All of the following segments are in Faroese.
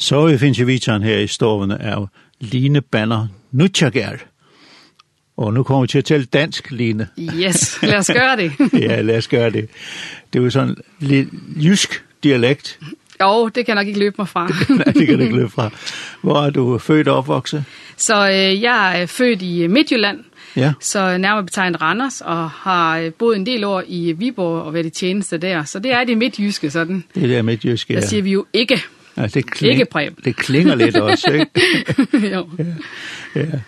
Så vi finner videoen her i stovene av Line Banner Nutjager. Og nu kommer vi til at tale dansk, Line. Yes, lad os gøre det. ja, lad os gøre det. Det er jo sådan lidt jysk dialekt. Jo, det kan jeg nok ikke løbe mig fra. Nej, det kan jeg ikke løbe fra. Hvor er du født og opvokset? Så øh, jeg er født i Midtjylland, Ja. Så nærmere betegnet Randers, og har boet en del år i Viborg og været i tjeneste der. Så det er det midtjyske sådan. Det er det midtjyske, ja. Der siger vi jo ikke. Ja, det klinger, det klinger lidt også, ikke? jo. Ja. ja.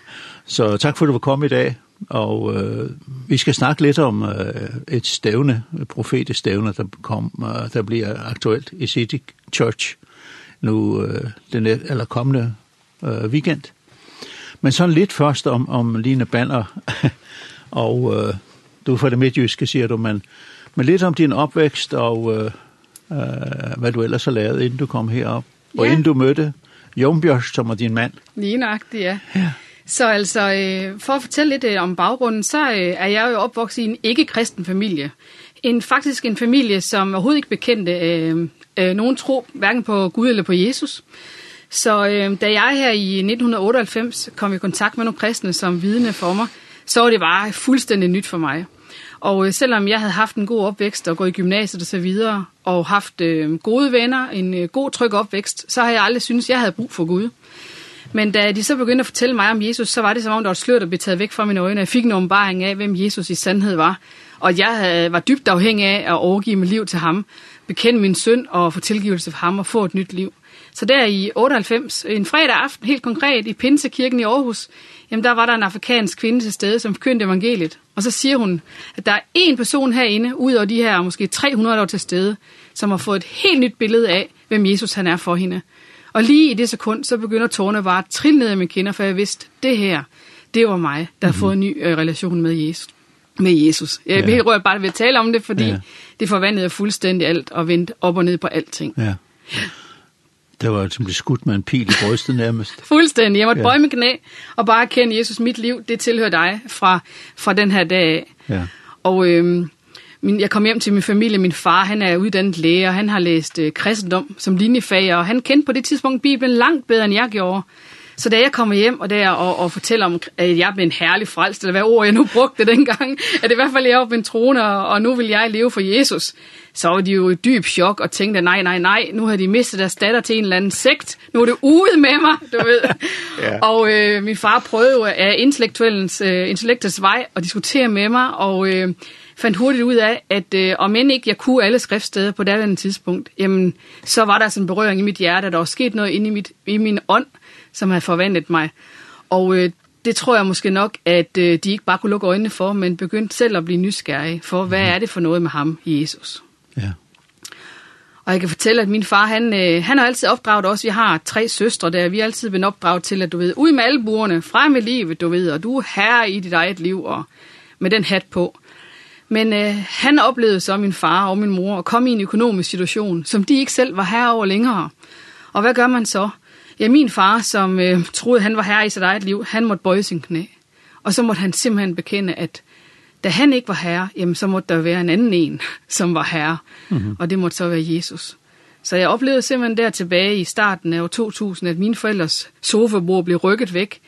Så tak for, at du var kommet i dag. Og øh, vi skal snakke lidt om øh, et stævne, et profetisk stævne, der, kom, øh, der bliver aktuelt i City Church nu øh, den eller kommende øh, weekend. Men sådan lidt først om, om Line Banner, og øh, du er fra det midtjyske, siger du, men, men lidt om din opvækst og... Øh, øh, hvad du ellers har lavet, inden du kom herop, og ja. inden du mødte Jon som er din mand. Lige nøjagtigt, ja. ja. Så altså, øh, for at fortælle lidt øh, om baggrunden, så øh, er jeg jo opvokset i en ikke-kristen familie. En, faktisk en familie, som overhovedet ikke bekendte øh, øh, nogen tro, hverken på Gud eller på Jesus. Så øh, da jeg her i 1998 kom i kontakt med nogle kristne som vidne for mig, så var det bare fuldstændig nyt for mig. Og selvom jeg havde haft en god opvækst og gået i gymnasiet og så videre, og haft øh, gode venner, en øh, god tryg opvækst, så har jeg aldrig syntes, jeg havde brug for Gud. Men da de så begyndte at fortælle mig om Jesus, så var det som om, der var et slør, der blev taget væk fra mine øjne. Jeg fik en åbenbaring af, hvem Jesus i sandhed var. Og jeg havde, var dybt afhængig af at overgive mit liv til ham, bekende min synd og få tilgivelse for ham og få et nyt liv. Så der i 98, en fredag aften, helt konkret, i Pinsekirken i Aarhus, jamen der var der en afrikansk kvinde til stede, som forkyndte evangeliet. Og så siger hun, at der er en person herinde, ud over de her måske 300, der til stede, som har fået et helt nyt billede af, hvem Jesus han er for hende. Og lige i det sekund, så begynder tårerne bare at trille ned af mine kinder, for jeg vidste, det her, det var mig, der har fået en ny øh, relation med Jesus. Med Jesus. Jeg er ja. helt rørt bare ved at tale om det, fordi ja. det forvandlede fuldstændig alt og vendte op og ned på alting. Ja. Det var som blev skudt med en pil i brystet nærmest. Fuldstændig. Jeg måtte ja. bøje med knæ og bare kende Jesus, mit liv, det tilhører dig fra, fra den her dag af. Ja. Og øhm, min, jeg kom hjem til min familie. Min far, han er uddannet læge, og han har læst øh, kristendom som linjefag, og han kendte på det tidspunkt Bibelen langt bedre, end jeg gjorde. Så da jeg kommer hjem og der og, og fortæller om, at jeg blev en herlig frelst, eller hvad ord jeg nu brugte dengang, at i hvert fald jeg var på en trone, og nu vil jeg leve for Jesus, så var de jo i dyb chok og tænkte, nej, nej, nej, nu har de mistet deres datter til en eller anden sekt, nu er det ude med mig, du ved. ja. Og øh, min far prøvede jo af intellektuellens, øh, intellektets vej at diskutere med mig, og... Øh, fandt hurtigt ud af, at øh, om end ikke jeg kunne alle skriftsteder på det andet tidspunkt, jamen, så var der sådan en berøring i mit hjerte, at der var sket noget inde i, mit, i min ånd, som havde forventet mig. Og øh, det tror jeg måske nok, at øh, de ikke bare kunne lukke øjnene for, men begyndte selv at blive nysgerrige for, hvad er det for noget med ham, Jesus? Ja. Og jeg kan fortælle, at min far, han, øh, han har altid opdraget os. Vi har tre søstre der. Vi har altid været opdraget til, at du ved, ud med buerne, frem med livet, du ved, og du er herre i dit eget liv, og med den hat på. Men øh, han oplevede så min far og min mor at komme i en økonomisk situation, som de ikke selv var herre over længere. Og hvad gør man så? Ja, min far, som øh, troede, han var herre i sit eget liv, han måtte bøje sin knæ. Og så måtte han simpelthen bekende, at da han ikke var herre, jamen, så måtte der være en anden en, som var herre. Mm -hmm. Og det måtte så være Jesus. Så jeg oplevede simpelthen der tilbage i starten af år 2000, at mine forældres sofabord blev rykket væk.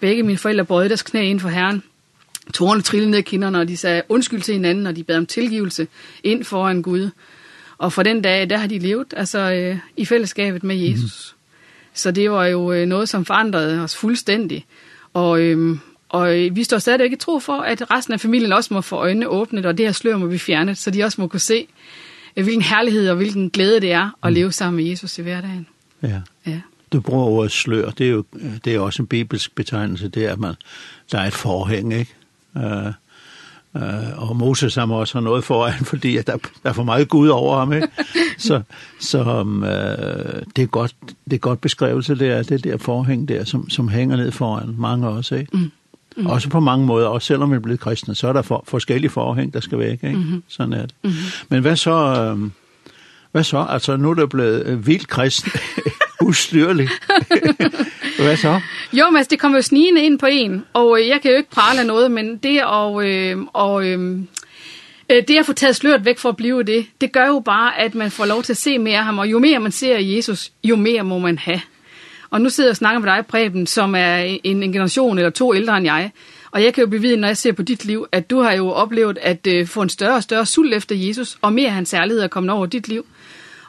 Begge mine forældre bøjede deres knæ ind for herren. Tårerne trillede ned i kinderne, og de sagde undskyld til hinanden, og de bad om tilgivelse ind foran Gud. Og fra den dag, der har de levet altså, øh, i fællesskabet med Jesus. Mm -hmm. Så det var jo noget, som forandrede os fuldstændig. Og, øhm, og vi står stadigvæk i tro for, at resten af familien også må få øjnene åbnet, og det her slør må vi fjerne, så de også må kunne se, hvilken herlighed og hvilken glæde det er at leve sammen med Jesus i hverdagen. Ja. ja. Du bruger ordet slør, det er jo det er også en bibelsk betegnelse, det er, at man, der er et forhæng, ikke? Uh, og Moses har også har noget foran, fordi at der, der er for meget Gud over ham. Ikke? Så, så um, uh, det, er godt, det er godt beskrivelse, det er det der forhæng der, som, som hænger ned foran mange også. Ikke? Mm. Mm. Også på mange måder, også selvom vi er blevet kristne, så er der for, forskellige forhæng, der skal væk. Ikke? Mm -hmm. Sådan er det. Mm -hmm. Men hvad så... Um, hvad så? Altså, nu er der blevet øh, vildt kristne. ustyrlig. Hvad så? Jo, men det kommer jo snigende ind på en, og jeg kan jo ikke prale noget, men det og, øh, og øh, det at få taget sløret væk for at blive det, det gør jo bare, at man får lov til at se mere af ham, og jo mere man ser Jesus, jo mere må man have. Og nu sidder jeg og snakker med dig, Preben, som er en, en generation eller to ældre end jeg, Og jeg kan jo bevide, når jeg ser på dit liv, at du har jo oplevet at uh, få en større og større sult efter Jesus, og mere hans særlighed er kommet over dit liv.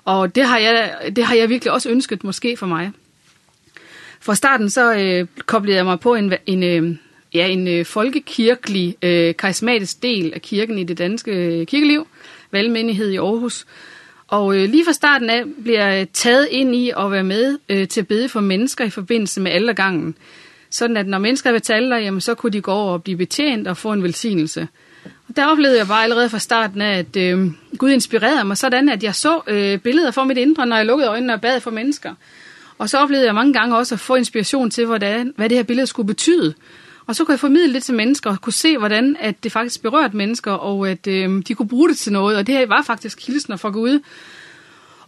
Og det har jeg, det har jeg virkelig også ønsket måske for mig. Fra starten så øh, koblede jeg mig på en, en, øh, ja, en øh, folkekirkelig, øh, karismatisk del af kirken i det danske øh, kirkeliv, valgmenighed i Aarhus. Og øh, lige fra starten af bliver jeg taget ind i at være med øh, til at bede for mennesker i forbindelse med aldergangen. Sådan at når mennesker vil til alder, jamen, så kunne de gå over og blive betjent og få en velsignelse der oplevede jeg bare allerede fra starten af, at øh, Gud inspirerede mig sådan, at jeg så øh, billeder for mit indre, når jeg lukkede øjnene og bad for mennesker. Og så oplevede jeg mange gange også at få inspiration til, hvordan, hvad det her billede skulle betyde. Og så kunne jeg formidle det til mennesker, og kunne se, hvordan at det faktisk berørte mennesker, og at øh, de kunne bruge det til noget. Og det her var faktisk hilsner fra Gud,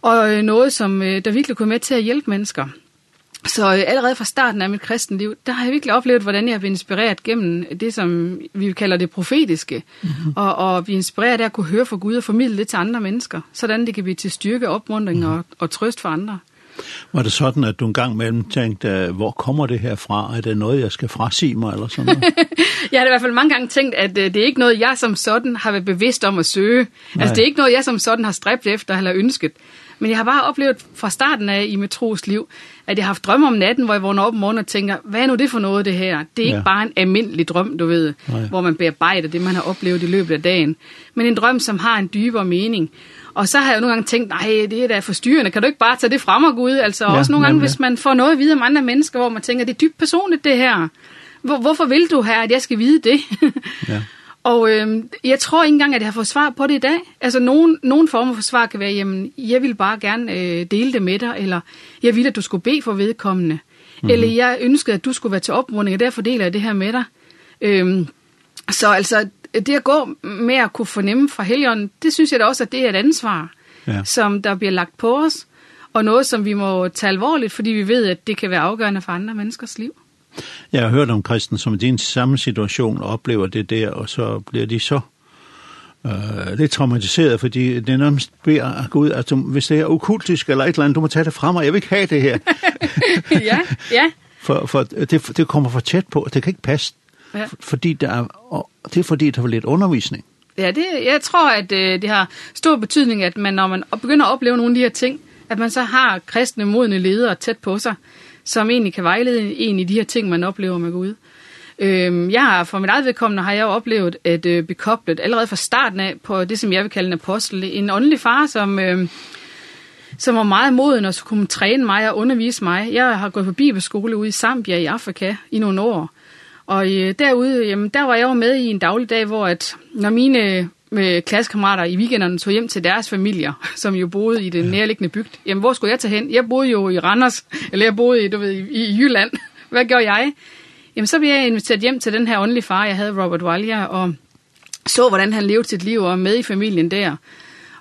og øh, noget, som øh, der virkelig kunne med til at hjælpe mennesker. Så allerede fra starten af mit kristenliv, der har jeg virkelig oplevet, hvordan jeg har blitt inspireret gennem det, som vi kalder det profetiske. Mm -hmm. og, og blive inspireret af at kunne høre fra Gud og formidle det til andre mennesker, sådan det kan blive til styrke, opmuntring og, og trøst for andre. Var det sådan, at du en gang mellem tænkte, hvor kommer det her fra? Er det noget, jeg skal frasige mig, eller sådan noget? jeg har i hvert fald mange gange tænkt, at det er ikke noget, jeg som sådan har været bevidst om at søge. Nej. Altså, det er ikke noget, jeg som sådan har stræbt efter eller ønsket. Men jeg har bare oplevet fra starten af i mit tros liv, at jeg har haft drømme om natten, hvor jeg vågner op om morgenen og tænker, hvad er nu det for noget, det her? Det er ikke ja. bare en almindelig drøm, du ved, Nej. hvor man bearbejder det, man har oplevet i løbet af dagen. Men en drøm, som har en dybere mening. Og så har jeg jo nogle gange tænkt, nej, det er da forstyrrende, kan du ikke bare tage det frem og gå ud? Altså ja, også nogle gange, hvis man får noget at vide om andre mennesker, hvor man tænker, det er dybt personligt det her. Hvor, hvorfor vil du her, at jeg skal vide det? ja. Og øhm, jeg tror ikke engang, at jeg har fået svar på det i dag. Altså, nogen, nogen former for svar kan være, jamen, jeg vil bare gerne øh, dele det med dig, eller jeg ville, at du skulle bede for vedkommende, mm -hmm. eller jeg ønskede, at du skulle være til opmåling, og derfor deler jeg det her med dig. Øhm, så altså, det at gå med at kunne fornemme fra helgen, det synes jeg da også, at det er et ansvar, ja. som der bliver lagt på os, og noget, som vi må tage alvorligt, fordi vi ved, at det kan være afgørende for andre menneskers liv. Jeg har hørt om kristen som i din samme situation oplever det der, og så bliver de så øh, lidt traumatiseret, fordi det er nærmest beder at gå ud, at du, hvis det er okultisk eller et eller andet, du må tage det fra mig, jeg vil ikke have det her. ja, ja. For, for det, det kommer for tæt på, det kan ikke passe, ja. fordi der er, og det er fordi, der er lidt undervisning. Ja, det, jeg tror, at øh, det har stor betydning, at man, når man begynder at opleve nogle af de her ting, at man så har kristne modne ledere tæt på sig, som egentlig kan vejlede en i de her ting, man oplever med Gud. Øhm, jeg har for mit eget vedkommende har jeg jo oplevet at øh, bekoblet allerede fra starten af på det, som jeg vil kalde en apostel. En åndelig far, som... Øh, som var meget moden og så kunne træne mig og undervise mig. Jeg har gået på bibelskole ude i Zambia i Afrika i nogle år. Og øh, derude, jamen, der var jeg jo med i en dagligdag, hvor at når mine med klassekammerater i weekenderne tog hjem til deres familier, som jo boede i den nærliggende bygd. Jamen, hvor skulle jeg tage hen? Jeg boede jo i Randers, eller jeg boede i, du ved, i Jylland. Hvad gjorde jeg? Jamen, så blev jeg inviteret hjem til den her åndelige far, jeg havde, Robert Walia, og så, hvordan han levede sit liv og med i familien der.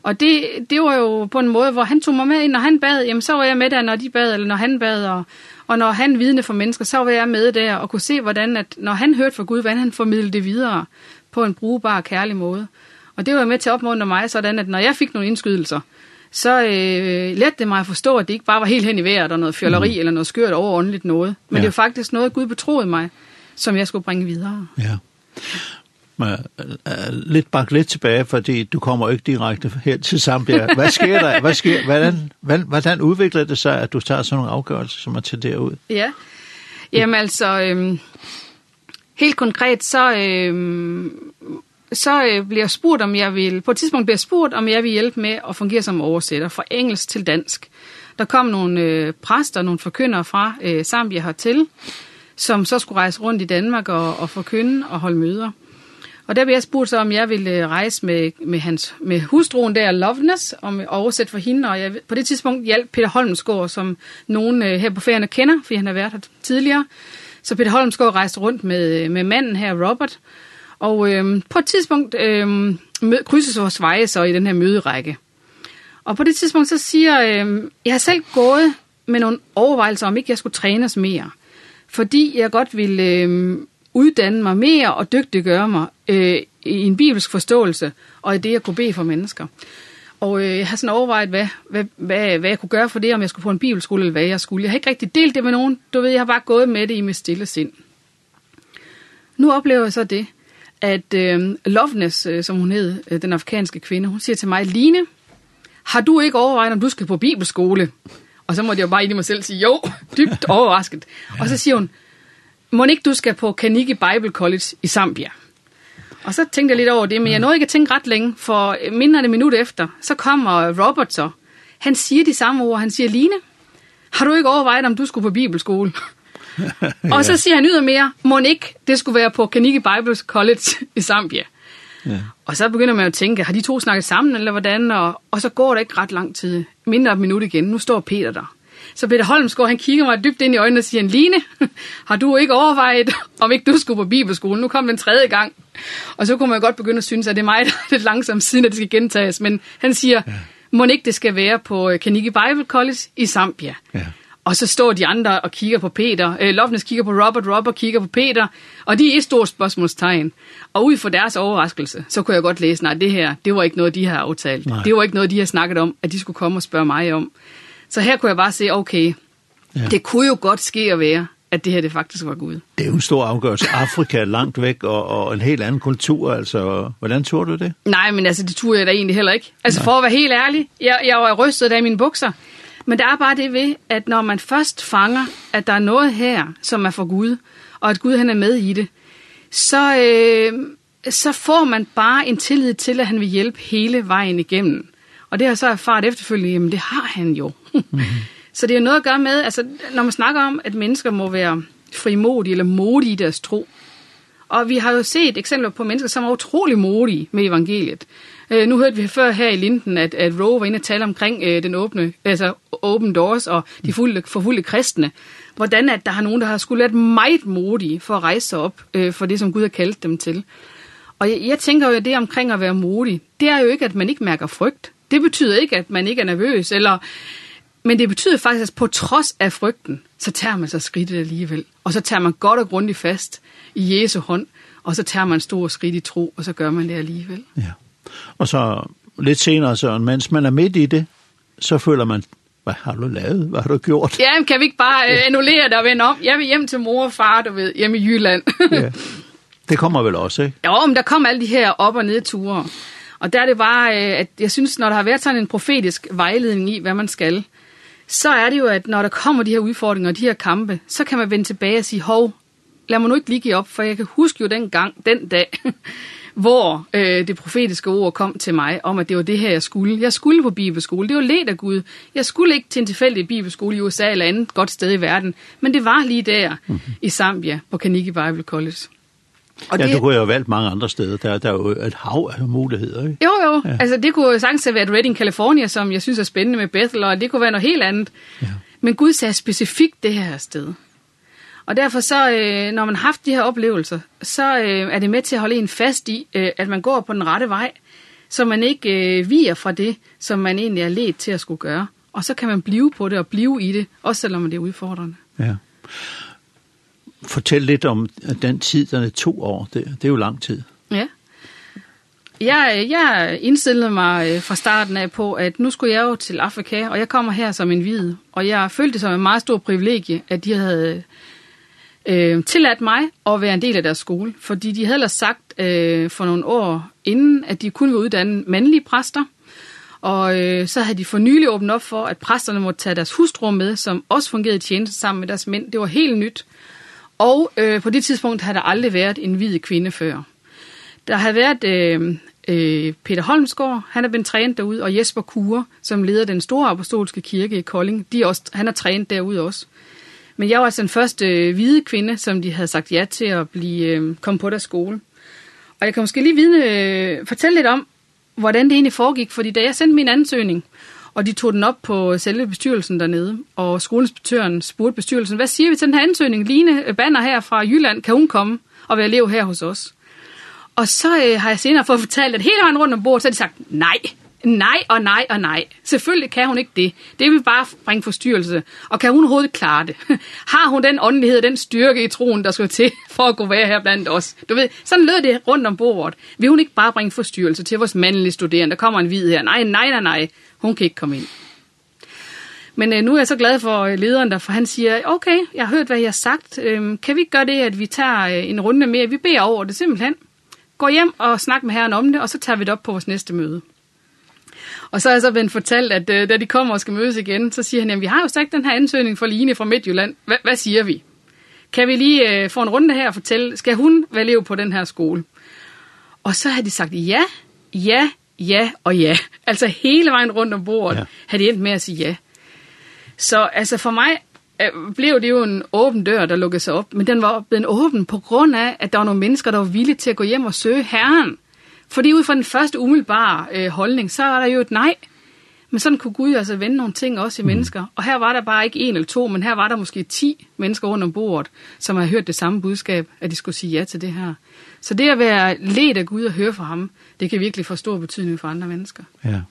Og det, det var jo på en måde, hvor han tog mig med ind, når han bad, jamen så var jeg med der, når de bad, eller når han bad, og, og når han vidne for mennesker, så var jeg med der, og kunne se, hvordan, at når han hørte fra Gud, hvordan han formidlede det videre på en brugbar og kærlig måde. Og det var med til at opmuntre mig, sådan at når jeg fik nogle indskydelser, så øh, lærte det mig at forstå, at det ikke bare var helt hen i vejret og noget fjolleri mm. eller noget skørt overordentligt noget. Men ja. det var faktisk noget, Gud betroede mig, som jeg skulle bringe videre. Ja. Men, uh, lidt bak lidt tilbage, fordi du kommer ikke direkte her til Zambia. Hvad sker der? Hvad sker, hvordan, hvordan udvikler det sig, at du tager sådan nogle afgørelser, som er til derud? Ja, jamen altså... Øh, helt konkret, så... Øh, så øh, bliver jeg spurgt, om jeg vil, på et tidspunkt bliver jeg spurgt, om jeg vil hjælpe med at fungere som oversætter fra engelsk til dansk. Der kom nogle øh, præster, nogle forkyndere fra øh, Zambia hertil, som så skulle rejse rundt i Danmark og, og forkynde og holde møder. Og der blev jeg spurgt så, om jeg ville rejse med, med, hans, med hustruen der, Loveness, om at oversætte for hende. Og jeg, på det tidspunkt hjalp Peter Holmsgaard, som nogen øh, her på ferierne kender, fordi han har været her tidligere. Så Peter Holmsgaard rejste rundt med, med manden her, Robert, og Og øhm, på et tidspunkt øhm, krydses vores veje så i den her møderække. Og på det tidspunkt så siger, øh, jeg har selv gået med nogle overvejelser om ikke jeg skulle trænes mere. Fordi jeg godt ville øh, uddanne mig mere og dygtiggøre mig øh, i en bibelsk forståelse og i det, jeg kunne bede for mennesker. Og øh, jeg har sådan overvejet, hvad, hvad, hvad, hvad jeg kunne gøre for det, om jeg skulle på en bibelskole eller hvad jeg skulle. Jeg har ikke rigtig delt det med nogen. Du ved, jeg har bare gået med det i mit stille sind. Nu oplever jeg så det, at øh, Loveness, øh, som hun hed, øh, den afrikanske kvinde, hun siger til mig, Line, har du ikke overvejet, om du skal på bibelskole? Og så måtte jeg bare ind i mig selv sige, jo, dybt overrasket. Ja. Og så siger hun, må ikke du skal på Kaniki Bible College i Zambia? Og så tænkte jeg lidt over det, men jeg nåede ikke at tænke ret længe, for mindre end en minut efter, så kommer Robert så. Han siger de samme ord, han siger, Line, har du ikke overvejet, om du skulle på bibelskole? Og så siger han ydermere, Monik, det skulle være på Kaniki Bible College i Zambia. Ja. Og så begynder man jo at tænke, har de to snakket sammen, eller hvordan? Og, og så går det ikke ret lang tid. Mindre et minut igen. Nu står Peter der. Så Peter Holmsgaard, han kigger mig dybt ind i øjnene og siger, Line, har du ikke overvejet, om ikke du skulle på bibelskolen? Nu kom den tredje gang. Og så kunne man godt begynde at synes, at det er mig, der er lidt langsomt siden, at det skal gentages. Men han siger, ja. må ikke det skal være på Kaniki Bible College i Zambia. Ja. Og så står de andre og kigger på Peter. Øh, Lovnes kigger på Robert, Robert kigger på Peter. Og det er et stort spørgsmålstegn. Og ud fra deres overraskelse, så kunne jeg godt læse, nej, det her, det var ikke noget, de har aftalt. Nej. Det var ikke noget, de har snakket om, at de skulle komme og spørge mig om. Så her kunne jeg bare se, okay, ja. det kunne jo godt ske at være, at det her det faktisk var Gud. Det er jo en stor afgørelse. Afrika er langt væk, og, og en helt anden kultur, altså. Hvordan tog du det? Nej, men altså, det tog jeg da egentlig heller ikke. Altså, Nej. for at være helt ærlig, jeg, jeg var rystet af mine bukser. Men det er bare det ved, at når man først fanger, at der er noget her, som er for Gud, og at Gud han er med i det, så, øh, så får man bare en tillid til, at han vil hjælpe hele vejen igennem. Og det har så erfaret efterfølgende, jamen det har han jo. Mm -hmm. så det er noget at gøre med, altså når man snakker om, at mennesker må være frimodige eller modige i deres tro, Og vi har jo set eksempler på mennesker, som er utrolig modige med evangeliet. Øh, nu hørte vi før her i Linden, at, at Roe var inde og tale omkring øh, den åbne, altså open doors og de fulde, forfulde kristne. Hvordan at der har nogen, der har skulle være meget modige for at rejse sig op øh, for det, som Gud har kaldt dem til. Og jeg, jeg tænker jo, at det omkring at være modig, det er jo ikke, at man ikke mærker frygt. Det betyder ikke, at man ikke er nervøs, eller... Men det betyder faktisk, at på trods af frygten, så tager man sig skridtet alligevel. Og så tager man godt og grundigt fast i Jesu hånd, og så tager man store skridt i tro, og så gør man det alligevel. Ja. Og så lidt senere, så mens man er midt i det, så føler man, hvad har du lavet? Hvad har du gjort? Ja, men kan vi ikke bare øh, annullere det og vende om? Jeg vil hjem til mor og far, du ved, hjemme i Jylland. ja. Det kommer vel også, ikke? Jo, men der kommer alle de her op- og nedture. Og der det var, at jeg synes, når der har været sådan en profetisk vejledning i, hvad man skal, så er det jo, at når der kommer de her udfordringer og de her kampe, så kan man vende tilbage og sige, hov, lad mig nu ikke lige give op, for jeg kan huske jo den gang, den dag, hvor øh, det profetiske ord kom til mig, om at det var det her, jeg skulle. Jeg skulle på bibelskole. Det var let af Gud. Jeg skulle ikke til en tilfældig bibelskole i USA eller andet godt sted i verden. Men det var lige der mm -hmm. i Zambia på Kaniki Bible College. Og ja, det, du kunne jo have valgt mange andre steder. Der, der er jo et hav af muligheder, ikke? Jo, jo. Ja. Altså, det kunne jo sagtens have været Redding, California, som jeg synes er spændende med Bethel, og det kunne være noget helt andet. Ja. Men Gud sagde specifikt det her sted. Og derfor så, øh, når man har haft de her oplevelser, så øh, er det med til at holde en fast i, øh, at man går på den rette vej, så man ikke øh, viger fra det, som man egentlig er let til at skulle gøre. Og så kan man blive på det og blive i det, også selvom det er udfordrende. Ja. Fortæl lidt om den tid, der er to år. Det, det er jo lang tid. Ja. Jeg, jeg indstillede mig fra starten af på, at nu skulle jeg jo til Afrika, og jeg kommer her som en hvid. Og jeg følte det som en meget stor privilegie, at de havde øh, tilladt mig at være en del af deres skole, fordi de havde ellers sagt øh, for nogle år inden, at de kunne uddanne mandlige præster, og øh, så havde de for nylig åbnet op for, at præsterne måtte tage deres hustru med, som også fungerede i tjeneste sammen med deres mænd. Det var helt nyt. Og øh, på det tidspunkt havde der aldrig været en hvid kvinde før. Der havde været øh, øh, Peter Holmsgaard, han er blevet trænet derude, og Jesper Kure, som leder den store apostolske kirke i Kolding, de er også, han er trænet derude også. Men jeg var altså den første øh, hvide kvinde, som de havde sagt ja til at blive, øh, komme på deres skole. Og jeg kan måske lige vidne, øh, fortælle lidt om, hvordan det egentlig foregik. Fordi da jeg sendte min ansøgning, og de tog den op på selve bestyrelsen dernede, og skoleinspektøren spurgte bestyrelsen, hvad siger vi til den her ansøgning? Line Banner her fra Jylland, kan hun komme og være elev her hos os? Og så øh, har jeg senere fået fortalt, at hele vejen rundt om bordet, så har de sagt, nej, Nej og nej og nej. Selvfølgelig kan hun ikke det. Det vil bare bringe forstyrrelse. Og kan hun overhovedet klare det? Har hun den åndelighed og den styrke i troen, der skal til for at kunne være her blandt os? Du ved, sådan lød det rundt om bordet. Vil hun ikke bare bringe forstyrrelse til vores mandlige studerende? Der kommer en hvid her. Nej, nej, nej, nej. Hun kan ikke komme ind. Men øh, nu er jeg så glad for lederen der, for han siger, okay, jeg har hørt, hvad jeg har sagt. Øhm, kan vi ikke gøre det, at vi tager en runde mere? Vi beder over det simpelthen. Gå hjem og snak med herren om det, og så tager vi det op på vores næste møde. Og så har jeg så blevet fortalt, at øh, da de kommer og skal mødes igen, så siger han, jamen vi har jo sagt den her ansøgning for Line fra Midtjylland. Hva, hvad siger vi? Kan vi lige øh, få en runde her og fortælle, skal hun være elev på den her skole? Og så har de sagt ja, ja, ja og ja. Altså hele vejen rundt om bordet ja. har de endt med at sige ja. Så altså for mig blev det jo en åben dør, der lukkede sig op, men den var blevet åben på grund af, at der var nogle mennesker, der var villige til at gå hjem og søge herren. Fordi ud fra den første umiddelbare øh, holdning, så er der jo et nej. Men sådan kunne Gud altså vende nogle ting også i mennesker. Og her var der bare ikke en eller to, men her var der måske ti mennesker rundt om bordet, som havde hørt det samme budskab, at de skulle sige ja til det her. Så det at være led af Gud og høre fra ham, det kan virkelig få stor betydning for andre mennesker. Ja.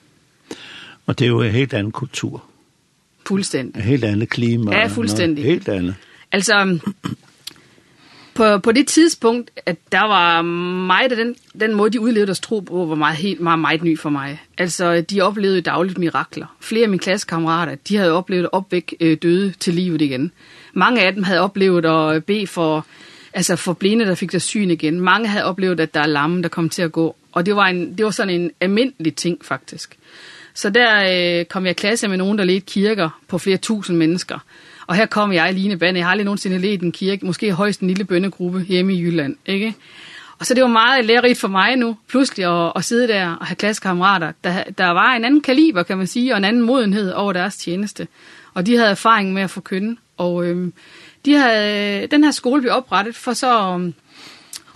Og det er jo en helt anden kultur. Fuldstændig. Et helt andet klima. Ja, fuldstændig. Helt andet. Altså, på, på det tidspunkt, at der var mig, der den, den måde, de udlevede deres tro på, var meget, helt, meget, meget ny for mig. Altså, de oplevede dagligt mirakler. Flere af mine klassekammerater, de havde oplevet at opvæk øh, døde til livet igen. Mange af dem havde oplevet at bede for, altså for blinde, der fik deres syn igen. Mange havde oplevet, at der er lamme, der kom til at gå. Og det var, en, det var sådan en almindelig ting, faktisk. Så der øh, kom jeg i klasse med nogen, der ledte kirker på flere tusind mennesker. Og her kom jeg, Line Bande. Jeg har aldrig nogensinde ledt en kirke, måske højst en lille bøndegruppe hjemme i Jylland, ikke? Og så det var meget lærerigt for mig nu, pludselig at, at sidde der og have klassekammerater. Der, der var en anden kaliber, kan man sige, og en anden modenhed over deres tjeneste. Og de havde erfaring med at forkynde. Og øhm, de havde, den her skole blev oprettet for så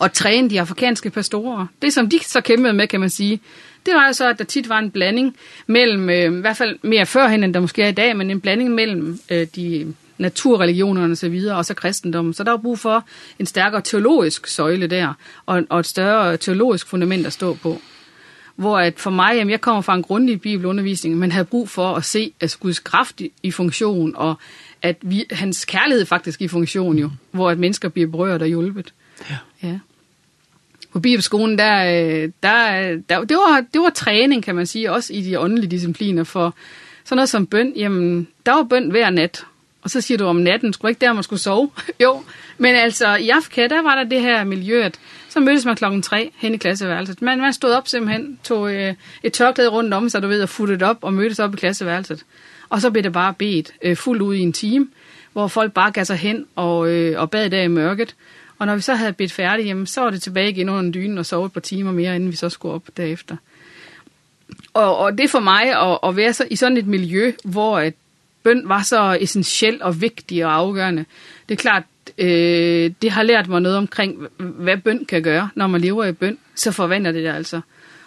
at træne de afrikanske pastorer. Det som de så kæmpede med, kan man sige, det var jo så, at der tit var en blanding mellem, øh, i hvert fald mere førhen, end der måske er i dag, men en blanding mellem øh, de naturreligionerne og så videre, og så kristendommen. Så der var brug for en stærkere teologisk søjle der, og, og et større teologisk fundament at stå på. Hvor at for mig, jamen, jeg kommer fra en grundig bibelundervisning, men havde brug for at se at Guds kraft i, i funktion, og at vi, hans kærlighed faktisk i funktion jo, hvor at mennesker bliver berørt og hjulpet. Ja. ja på bibelskolen, der, der, der, det, var, det var træning, kan man sige, også i de åndelige discipliner, for sådan noget som bøn, jamen, der var bøn hver nat, og så siger du om natten, skulle ikke der, man skulle sove? jo, men altså, i Afrika, der var der det her miljø, at så mødtes man klokken 3 hen i klasseværelset. Man, man stod op simpelthen, tog øh, et tørklæde rundt om sig, du ved, og futtede op og mødtes op i klasseværelset. Og så blev det bare bedt øh, fuldt ud i en time, hvor folk bare gav sig hen og, øh, og bad der i mørket. Og når vi så havde bedt færdig, jamen, så var det tilbage igen under dynen og sove et par timer mere, inden vi så skulle op derefter. Og, og det for mig at, at være så, i sådan et miljø, hvor at bøn var så essentiel og vigtig og afgørende, det er klart, øh, det har lært mig noget omkring, hvad bøn kan gøre. Når man lever i bøn, så forvandler det det altså.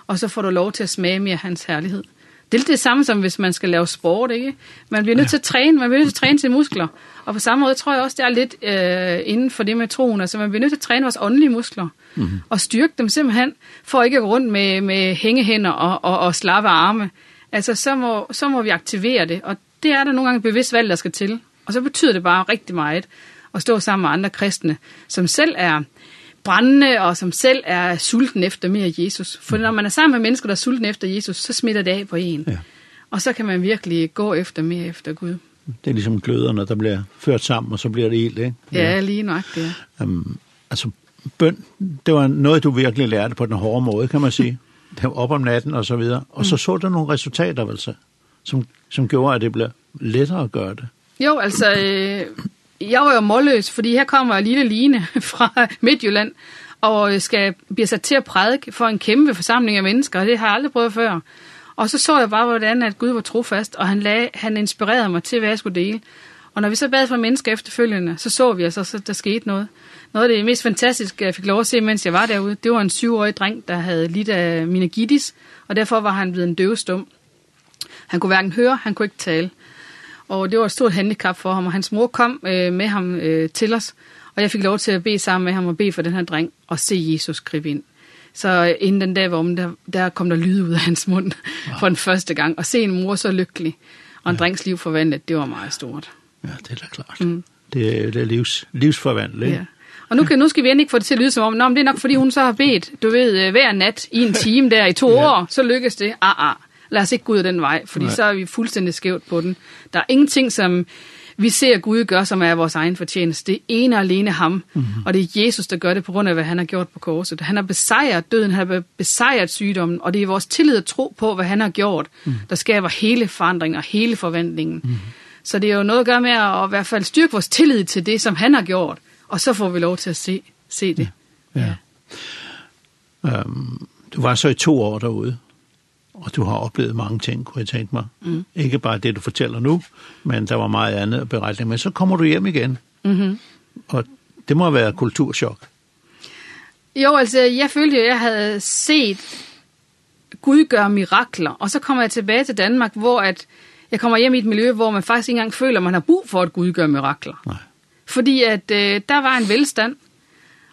Og så får du lov til at smage mere hans herlighed. Det er lidt det samme som hvis man skal lave sport, ikke? Man bliver nødt til at træne, man bliver nødt til at træne sine muskler. Og på samme måde tror jeg også, det er lidt øh, inden for det med troen. Altså man bliver nødt til at træne vores åndelige muskler. Mm -hmm. Og styrke dem simpelthen, for ikke at gå rundt med, med hængehænder og, og, og slappe arme. Altså så må, så må vi aktivere det. Og det er der nogle gange bevidst valg, der skal til. Og så betyder det bare rigtig meget at stå sammen med andre kristne, som selv er brændende, og som selv er sulten efter mere Jesus. For når man er sammen med mennesker, der er sulten efter Jesus, så smitter det af på en. Ja. Og så kan man virkelig gå efter mere efter Gud. Det er ligesom gløderne, der bliver ført sammen, og så bliver det helt, ikke? Ja, ja lige nok det. Ja. Um, altså, bøn, det var noget, du virkelig lærte på den hårde måde, kan man sige. det var op om natten og så videre. Og så så du nogle resultater, vel så, som, som gjorde, at det blev lettere at gøre det. Jo, altså, øh, jeg var jo målløs, fordi her kommer en lille Line fra Midtjylland, og skal, blive sat til at prædike for en kæmpe forsamling af mennesker, og det har jeg aldrig prøvet før. Og så så jeg bare, hvordan at Gud var trofast, og han, lag, han inspirerede mig til, hvad jeg skulle dele. Og når vi så bad for mennesker efterfølgende, så så vi altså, at der skete noget. Noget af det mest fantastiske, jeg fik lov at se, mens jeg var derude, det var en syvårig dreng, der havde lidt af meningitis, og derfor var han blevet en døvestum. Han kunne hverken høre, han kunne ikke tale. Og det var et stort handicap for ham, og hans mor kom øh, med ham øh, til os. Og jeg fik lov til at bede sammen med ham og bede for den her dreng og se Jesus gribe ind. Så inden den dag var om, der, der kom der lyd ud af hans mund wow. for den første gang. Og se en mor så lykkelig og en ja. drengs liv forvandlet, det var meget stort. Ja, det er da klart. Mm. Det, er, det er livs, livsforvandlet. Ja. Og nu, kan, nu skal vi endelig ikke få det til at lyde som om, Nå, men det er nok fordi hun så har bedt, du ved, hver nat i en time der i to ja. år, så lykkes det. Ah, ah lad os ikke gå ud af den vej, fordi Nej. så er vi fuldstændig skævt på den. Der er ingenting, som vi ser Gud gøre, som er vores egen fortjeneste. Det er ene og alene ham, mm -hmm. og det er Jesus, der gør det på grund af, hvad han har gjort på korset. Han har besejret døden, han har besejret sygdommen, og det er vores tillid og tro på, hvad han har gjort, mm. der skaber hele forandringen og hele forventningen. Mm. Så det er jo noget at gøre med at, at i hvert fald styrke vores tillid til det, som han har gjort, og så får vi lov til at se, se det. Ja. ja. ja. Um, du var så i to år derude og du har oplevet mange ting, kunne jeg tænke mig. Mm. Ikke bare det, du fortæller nu, men der var meget andet beretning. Men så kommer du hjem igen, mm -hmm. og det må være kulturschok. Jo, altså, jeg følte, jo, jeg havde set Gud gøre mirakler, og så kommer jeg tilbage til Danmark, hvor at jeg kommer hjem i et miljø, hvor man faktisk ikke engang føler, at man har brug for, at Gud gør mirakler. Nej. Fordi at øh, der var en velstand,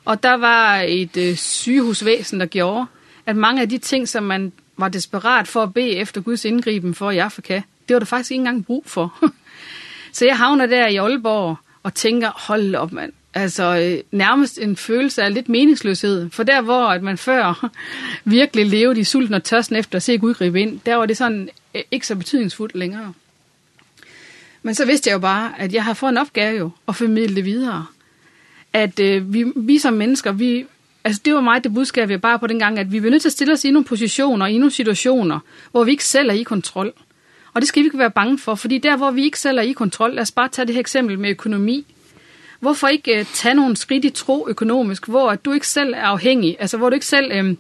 og der var et øh, sygehusvæsen, der gjorde, at mange af de ting, som man var desperat for at bede efter Guds indgriben for i Afrika, det var der faktisk ikke engang brug for. så jeg havner der i Aalborg og tænker, hold op mand, altså nærmest en følelse af lidt meningsløshed. For der hvor at man før virkelig levede i sulten og tørsten efter at se Gud gribe ind, der var det sådan ikke så betydningsfuldt længere. Men så vidste jeg jo bare, at jeg har fået en opgave jo, at formidle det videre. At øh, vi, vi som mennesker, vi, altså det var meget det budskab, jeg bare på den gang, at vi bliver nødt til at stille os i nogle positioner, i nogle situationer, hvor vi ikke selv er i kontrol. Og det skal vi ikke være bange for, fordi der, hvor vi ikke selv er i kontrol, lad os bare tage det her eksempel med økonomi. Hvorfor ikke uh, tage nogle skridt i tro økonomisk, hvor at du ikke selv er afhængig, altså hvor du ikke selv øh,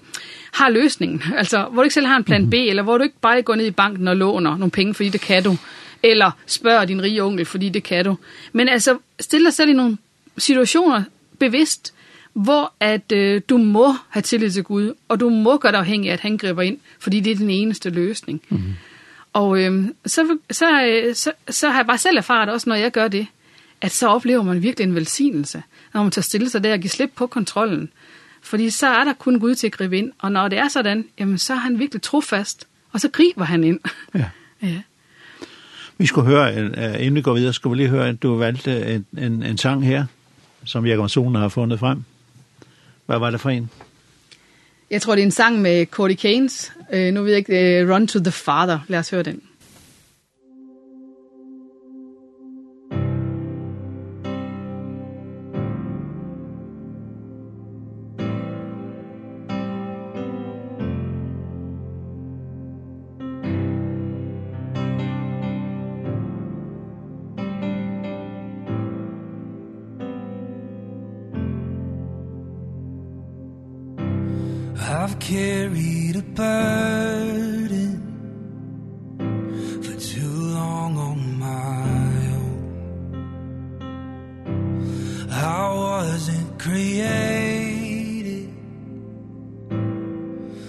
har løsningen, altså hvor du ikke selv har en plan B, eller hvor du ikke bare går ned i banken og låner nogle penge, fordi det kan du, eller spørger din rige onkel, fordi det kan du. Men altså, stille dig selv i nogle situationer bevidst, hvor at øh, du må have tillid til Gud, og du må gøre dig afhængig af, at han griber ind, fordi det er den eneste løsning. Mm. Og øh, så, så, øh, så, så har jeg bare selv erfaret også, når jeg gør det, at så oplever man virkelig en velsignelse, når man tager stille sig der og giver slip på kontrollen. Fordi så er der kun Gud til at gribe ind, og når det er sådan, jamen, så er han virkelig trofast, og så griber han ind. Ja. ja. Vi skulle høre, en, inden vi går videre, skulle vi lige høre, at du valgte en, en, en sang her, som Jakob Solen har fundet frem. Hvad var det for en? Jeg tror, det er en sang med Cody Keynes. Uh, nu ved jeg ikke, uh, Run to the Father. Lad os høre den.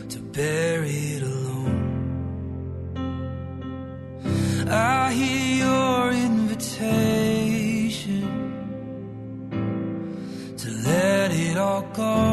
to bury it alone. I hear your invitation to let it all go.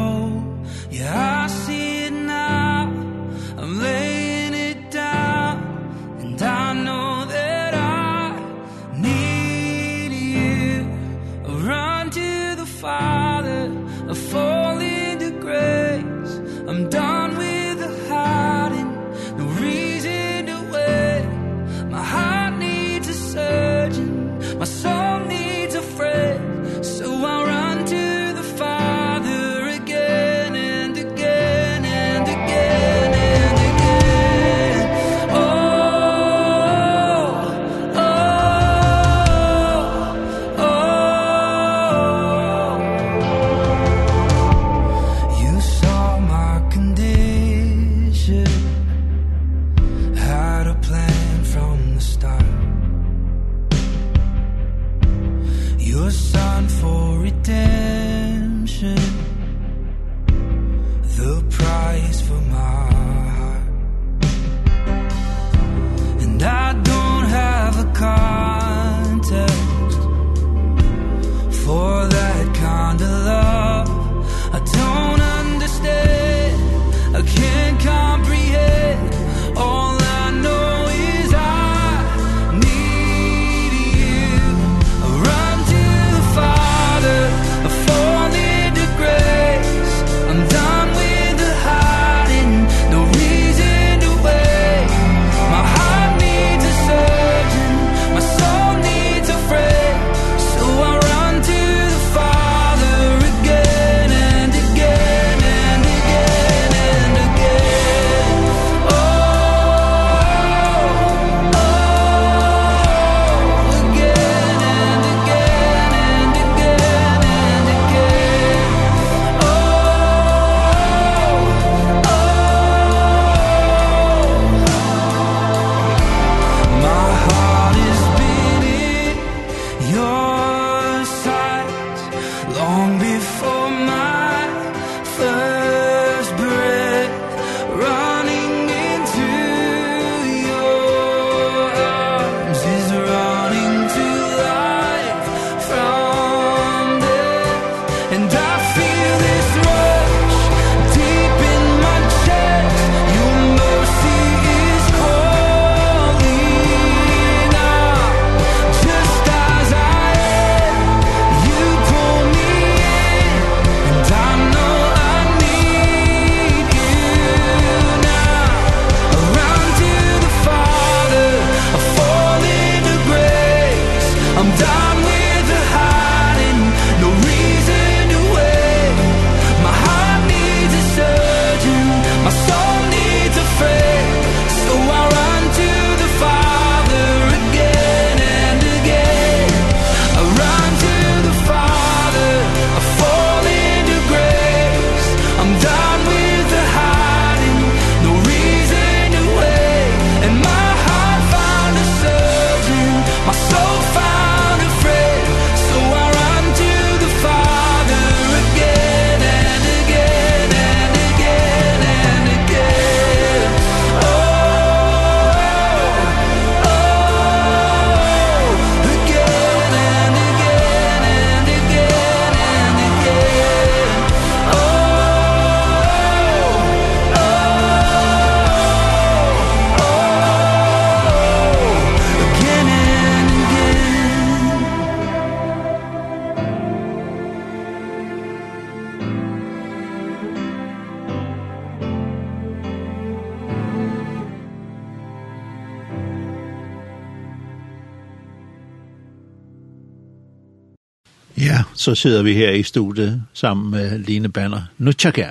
sidder vi her i studiet sammen med Line Banner Nutschakær.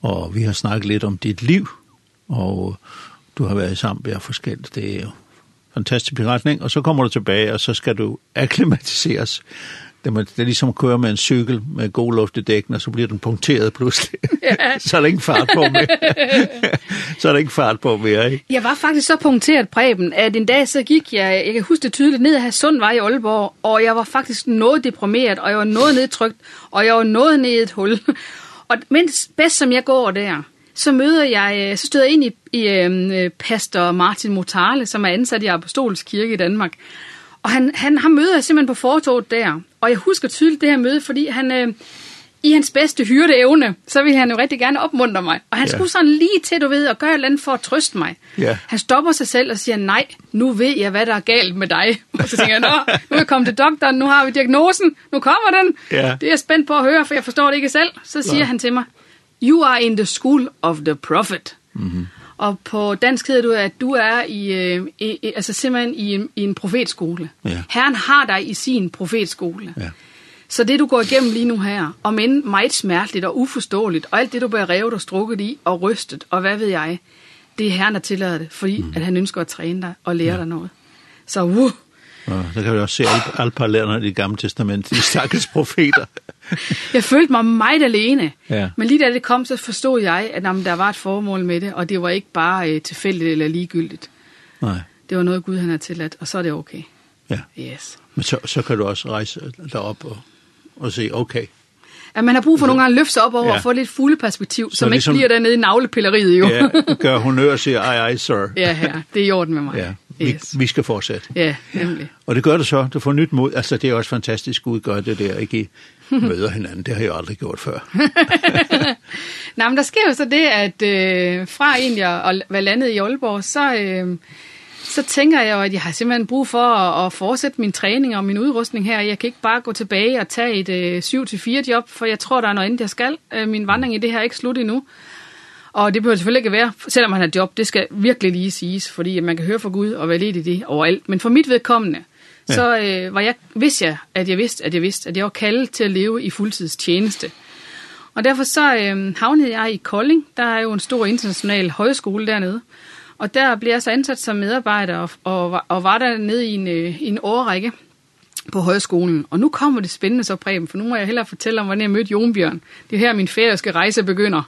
Og vi har snakket lidt om dit liv, og du har været sammen med forskelligt. Det er jo fantastisk beretning, og så kommer du tilbage, og så skal du akklimatiseres det, det er ligesom at køre med en cykel med god luft i dækken, og så bliver den punkteret pludselig. Ja. så er der ikke fart på mere. så er der ikke fart på mere, ikke? Jeg var faktisk så punkteret, Preben, at en dag så gik jeg, jeg kan huske det tydeligt, ned ad Sundvej i Aalborg, og jeg var faktisk noget deprimeret, og jeg var noget nedtrykt, og jeg var noget ned i et hul. og mens bedst som jeg går der, så møder jeg, så støder jeg ind i, i øh, pastor Martin Motale, som er ansat i Apostolsk Kirke i Danmark. Og han, han, han møder jeg simpelthen på fortoget der, Og jeg husker tydeligt det her møde, fordi han... Øh, i hans bedste hyrdeevne, så ville han jo rigtig gerne opmuntre mig. Og han yeah. skulle sådan lige til, du ved, at gøre et eller andet for at trøste mig. Yeah. Han stopper sig selv og siger, nej, nu ved jeg, hvad der er galt med dig. Og så tænker jeg, nå, nu er jeg kommet til doktoren, nu har vi diagnosen, nu kommer den. Yeah. Det er jeg spændt på at høre, for jeg forstår det ikke selv. Så siger no. han til mig, you are in the school of the prophet. Mm -hmm. Og på dansk hedder du, at du er i, øh, i, altså simpelthen i en, i en profetskole. Ja. Herren har dig i sin profetskole. Ja. Så det, du går igennem lige nu her, om end meget smerteligt og uforståeligt, og alt det, du bliver revet og strukket i og rystet, og hvad ved jeg, det er Herren, der tillader det, fordi mm. at han ønsker at træne dig og lære ja. dig noget. Så, uh. Ja, der kan vi også se alle, alle parallellerne i det gamle testament, de stakkels profeter. jeg følte mig meget alene. Ja. Men lige da det kom, så forstod jeg, at jamen, der var et formål med det, og det var ikke bare øh, tilfældigt eller ligegyldigt. Nej. Det var noget Gud han har tilladt, og så er det okay. Ja. Yes. Men så, så kan du også rejse derop og, og se, okay, at man har brug for nogle gange at løfte sig op over ja. og få lidt fulde perspektiv, så, man ligesom, ikke bliver dernede i navlepilleriet jo. ja, gør honør og siger, ej, ej, sir. ja, ja, det er i orden med mig. Ja. Yes. Vi, vi skal fortsætte. Ja, nemlig. Og det gør det så, du får nyt mod. Altså, det er også fantastisk Gud gør det der, ikke? I møder hinanden. Det har jeg aldrig gjort før. Nej, men der sker jo så det, at øh, fra egentlig at være landet i Aalborg, så... Øh, så tænker jeg jo, at jeg har simpelthen brug for at, at fortsætte min træning og min udrustning her. Jeg kan ikke bare gå tilbage og tage et øh, 7-4 job, for jeg tror, der er noget andet, jeg skal. Øh, min vandring i det her er ikke slut endnu. Og det behøver selvfølgelig ikke være, selvom han har job, det skal virkelig lige siges, fordi man kan høre fra Gud og være lidt i det overalt. Men for mit vedkommende, ja. så øh, var jeg, vidste jeg, at jeg vidste, at jeg vidste, at jeg var kaldet til at leve i fuldtidstjeneste. Og derfor så øh, havnede jeg i Kolding. Der er jo en stor international højskole dernede. Og der blev jeg så ansat som medarbejder, og, og, og var der nede i en, i en årrække på højskolen. Og nu kommer det spændende så, Preben, for nu må jeg hellere fortælle om, hvordan jeg mødte Jonbjørn. Det er her, min færøske rejse begynder,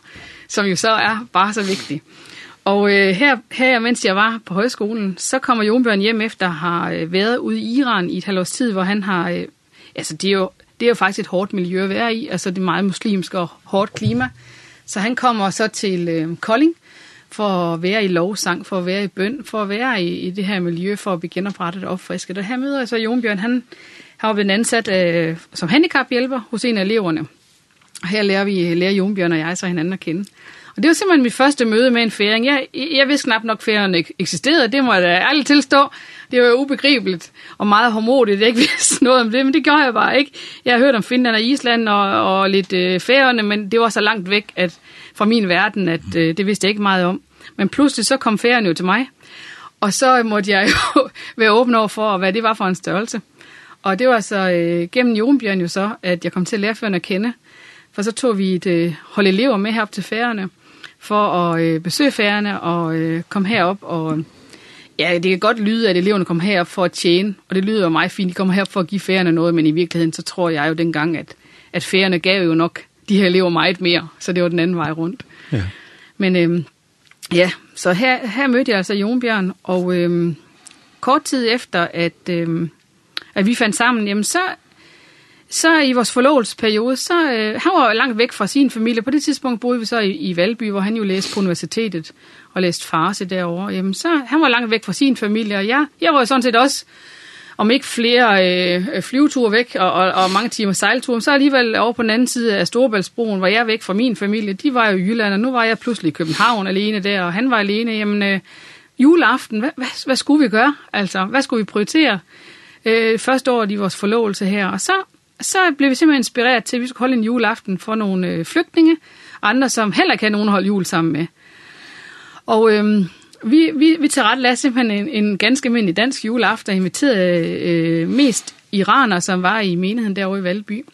som jo så er bare så vigtig. Og øh, her, her, mens jeg var på højskolen, så kommer Jonbjørn hjem efter at have været ude i Iran i et halvt års tid, hvor han har... Øh, altså, det er, jo, det er jo faktisk et hårdt miljø at være i. Altså, det er meget muslimsk og hårdt klima. Så han kommer så til øh, Kolding, for at være i lovsang, for at være i bøn, for at være i, i det her miljø, for at blive genoprettet og opfrisket. Og her møder jeg så Jon Bjørn, han har været ansat øh, som handicaphjælper hos en af eleverne. Og her lærer, vi, lærer Jon Bjørn og jeg så hinanden at kende. Og det var simpelthen mit første møde med en færing. Jeg, jeg vidste knap nok, færingerne eksisterede. Det må jeg da ærligt tilstå. Det var jo ubegribeligt og meget hormodigt. Jeg ikke vidste noget om det, men det gjorde jeg bare ikke. Jeg har hørt om Finland og Island og, og lidt øh, færerne, men det var så langt væk, at fra min verden, at øh, det vidste jeg ikke meget om. Men pludselig så kom ferien jo til mig, og så måtte jeg jo være åben over for, hvad det var for en størrelse. Og det var så øh, gennem Jonbjørn jo så, at jeg kom til at lærføren at kende. For så tog vi et øh, hold elever med herop til færgerne, for at øh, besøge færgerne og øh, komme herop. Og ja, det kan godt lyde, at eleverne kommer herop for at tjene, og det lyder jo meget fint, de kommer herop for at give færgerne noget, men i virkeligheden så tror jeg jo dengang, at, at færgerne gav jo nok de her lever meget mere, så det var den anden vej rundt. Ja. Men øhm, ja, så her, her mødte jeg altså Jonbjørn, og øhm, kort tid efter, at, øhm, at vi fandt sammen, jamen så, så i vores forlovelsesperiode, så øh, han var langt væk fra sin familie. På det tidspunkt boede vi så i, i Valby, hvor han jo læste på universitetet og læste farse derovre. Jamen så, han var langt væk fra sin familie, og jeg, jeg var sådan set også om ikke flere øh, flyveture væk og, og, og mange timer sejlture, så alligevel over på den anden side af Storebæltsbroen, hvor jeg er væk fra min familie, de var jo i Jylland, og nu var jeg pludselig i København alene der, og han var alene. Jamen, øh, juleaften, hvad, hvad, hvad skulle vi gøre? Altså, hvad skulle vi prioritere? Øh, første år i vores forlovelse her, og så, så blev vi simpelthen inspireret til, at vi skulle holde en juleaften for nogle øh, flygtninge, andre som heller kan nogen holde jul sammen med. Og... Øh, vi, vi, vi tager ret lad simpelthen en, en ganske almindelig dansk juleaften, inviterede øh, mest iraner, som var i menigheden derovre i Valby,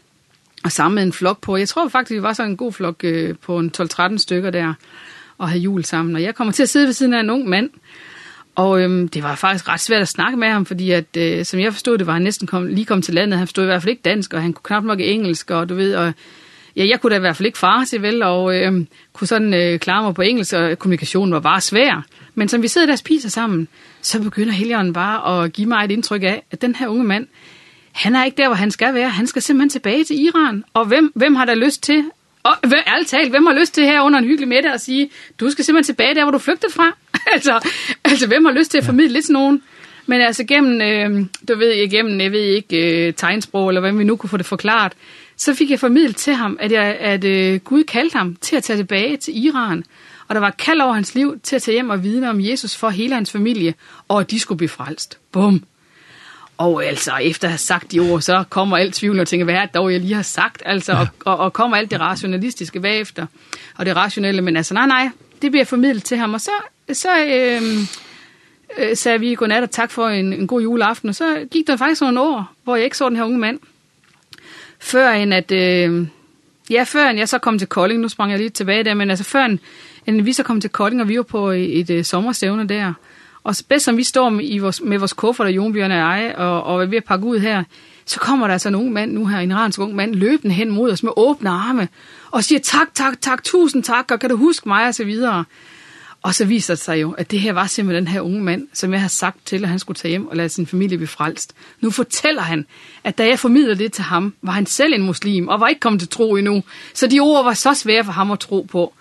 og samlede en flok på. Jeg tror faktisk, vi var så en god flok øh, på en 12-13 stykker der, og have jul sammen. Og jeg kommer til at sidde ved siden af en ung mand, Og øhm, det var faktisk ret svært at snakke med ham, fordi at, øh, som jeg forstod det, var han næsten kom, lige kommet til landet. Han forstod i hvert fald ikke dansk, og han kunne knap nok engelsk, og du ved, og ja, jeg kunne da i hvert fald ikke fare sig vel, og øh, kunne sådan øh, klare mig på engelsk, og kommunikationen var bare svær. Men som vi sidder der og spiser sammen, så begynder Helion bare at give mig et indtryk af, at den her unge mand, han er ikke der, hvor han skal være. Han skal simpelthen tilbage til Iran. Og hvem, hvem har der lyst til, og hvem, ærligt talt, hvem har lyst til her under en hyggelig middag at sige, du skal simpelthen tilbage der, hvor du flygtede fra? altså, altså, hvem har lyst til at formidle lidt sådan nogen? Men altså gennem, øh, du ved, igennem, jeg ved ikke, øh, tegnsprog, eller hvem vi nu kunne få det forklaret, så fik jeg formidlet til ham, at, jeg, at øh, Gud kaldte ham til at tage tilbage til Iran og der var kald over hans liv til at tage hjem og vidne om Jesus for hele hans familie, og at de skulle blive frelst. Bum! Og altså, efter at have sagt de ord, så kommer alt tvivl og tænker, hvad er det dog, jeg lige har sagt? Altså, ja. og, og, og kommer alt det rationalistiske bagefter, og det rationelle, men altså, nej, nej, det bliver formidlet til ham, og så, så øh, øh, sagde vi godnat og tak for en, en god juleaften, og så gik der faktisk nogle år, hvor jeg ikke så den her unge mand, før en at... Øh, Ja, før jeg så kom til Kolding, nu sprang jeg lige tilbage der, men altså før Men vi så kom til Kolding, og vi var på et, et sommerstævne der. Og så bedst som vi står med, i vores, med vores kufferter, Jonbjørn og jeg, og, og er ved at pakke ud her, så kommer der altså en ung mand nu her, en iransk ung mand, løbende hen mod os med åbne arme, og siger tak, tak, tak, tusind tak, og kan du huske mig, og så videre. Og så viser det sig jo, at det her var simpelthen den her unge mand, som jeg har sagt til, at han skulle tage hjem og lade sin familie blive frelst. Nu fortæller han, at da jeg formidlede det til ham, var han selv en muslim og var ikke kommet til tro endnu. Så de ord var så svære for ham at tro på.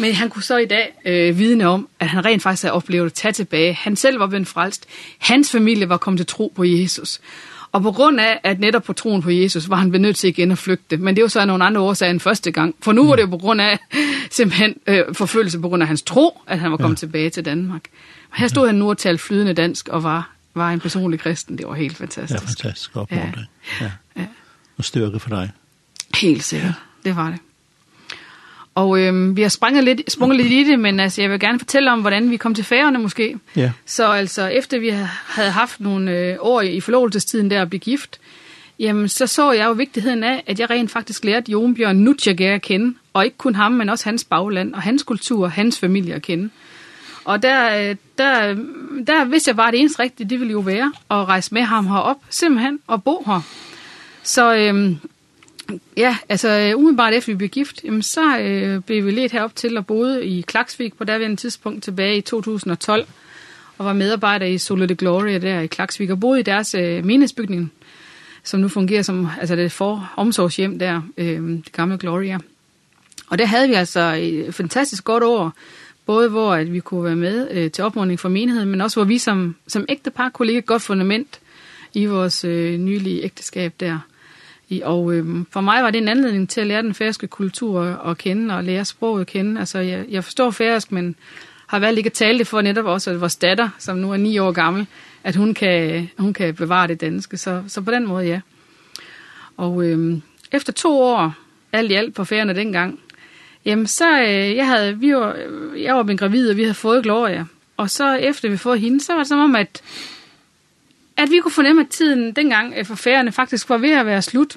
Men han kunne så i dag øh, vidne om, at han rent faktisk havde oplevet at tage tilbage. Han selv var blevet frelst. Hans familie var kommet til tro på Jesus. Og på grund af, at netop på troen på Jesus, var han blevet nødt til igen at flygte. Men det var så nogle andre årsager end første gang. For nu var det jo på grund af simpelthen øh, forfølgelse på grund af hans tro, at han var kommet ja. tilbage til Danmark. Og her stod han nu og talte flydende dansk og var, var en personlig kristen. Det var helt fantastisk. Ja, fantastisk. Godt Ja. ja. ja. Og styrke for dig. Helt sikkert. Ja. Det var det. Og øhm, vi har sprunget lidt, sprunget lidt i det, men altså, jeg vil gerne fortælle om, hvordan vi kom til færgerne måske. Ja. Så altså, efter vi havde haft nogle øh, år i forlovelsestiden der at blive gift, jamen, så så jeg jo vigtigheden af, at jeg rent faktisk lærte Jon Bjørn Nutjager at kende. Og ikke kun ham, men også hans bagland og hans kultur og hans familie at kende. Og der, der, der vidste jeg bare, at det eneste rigtige, det ville jo være at rejse med ham herop, simpelthen, og bo her. Så øhm, Ja, altså umiddelbart efter vi blev gift, jamen, så øh, blev vi lidt herop til og boede i Klaksvik på daværende tidspunkt tilbage i 2012 og var medarbejder i Solo de Gloria der i Klaksvik og boede i deres øh, menighedsbygning, som nu fungerer som altså det for omsorgshjem der, øh, det gamle Gloria. Og der havde vi altså et fantastisk godt år, både hvor at vi kunne være med øh, til opmuntring for menigheden, men også hvor vi som, som ægte par kunne lægge et godt fundament i vores øh, nylige ægteskab der. I, og øh, for mig var det en anledning til at lære den færøske kultur at kende og lære sproget at kende. Altså, jeg, jeg forstår færøsk, men har valgt ikke at tale det for netop også, at vores datter, som nu er ni år gammel, at hun kan, hun kan bevare det danske. Så, så på den måde, ja. Og øh, efter to år, alt i alt på færgerne dengang, jamen så, øh, jeg havde, vi var, jeg var blevet gravid, og vi havde fået Gloria. Og så efter vi fået hende, så var det som om, at at vi kunne fornemme, at tiden dengang for færerne faktisk var ved at være slut.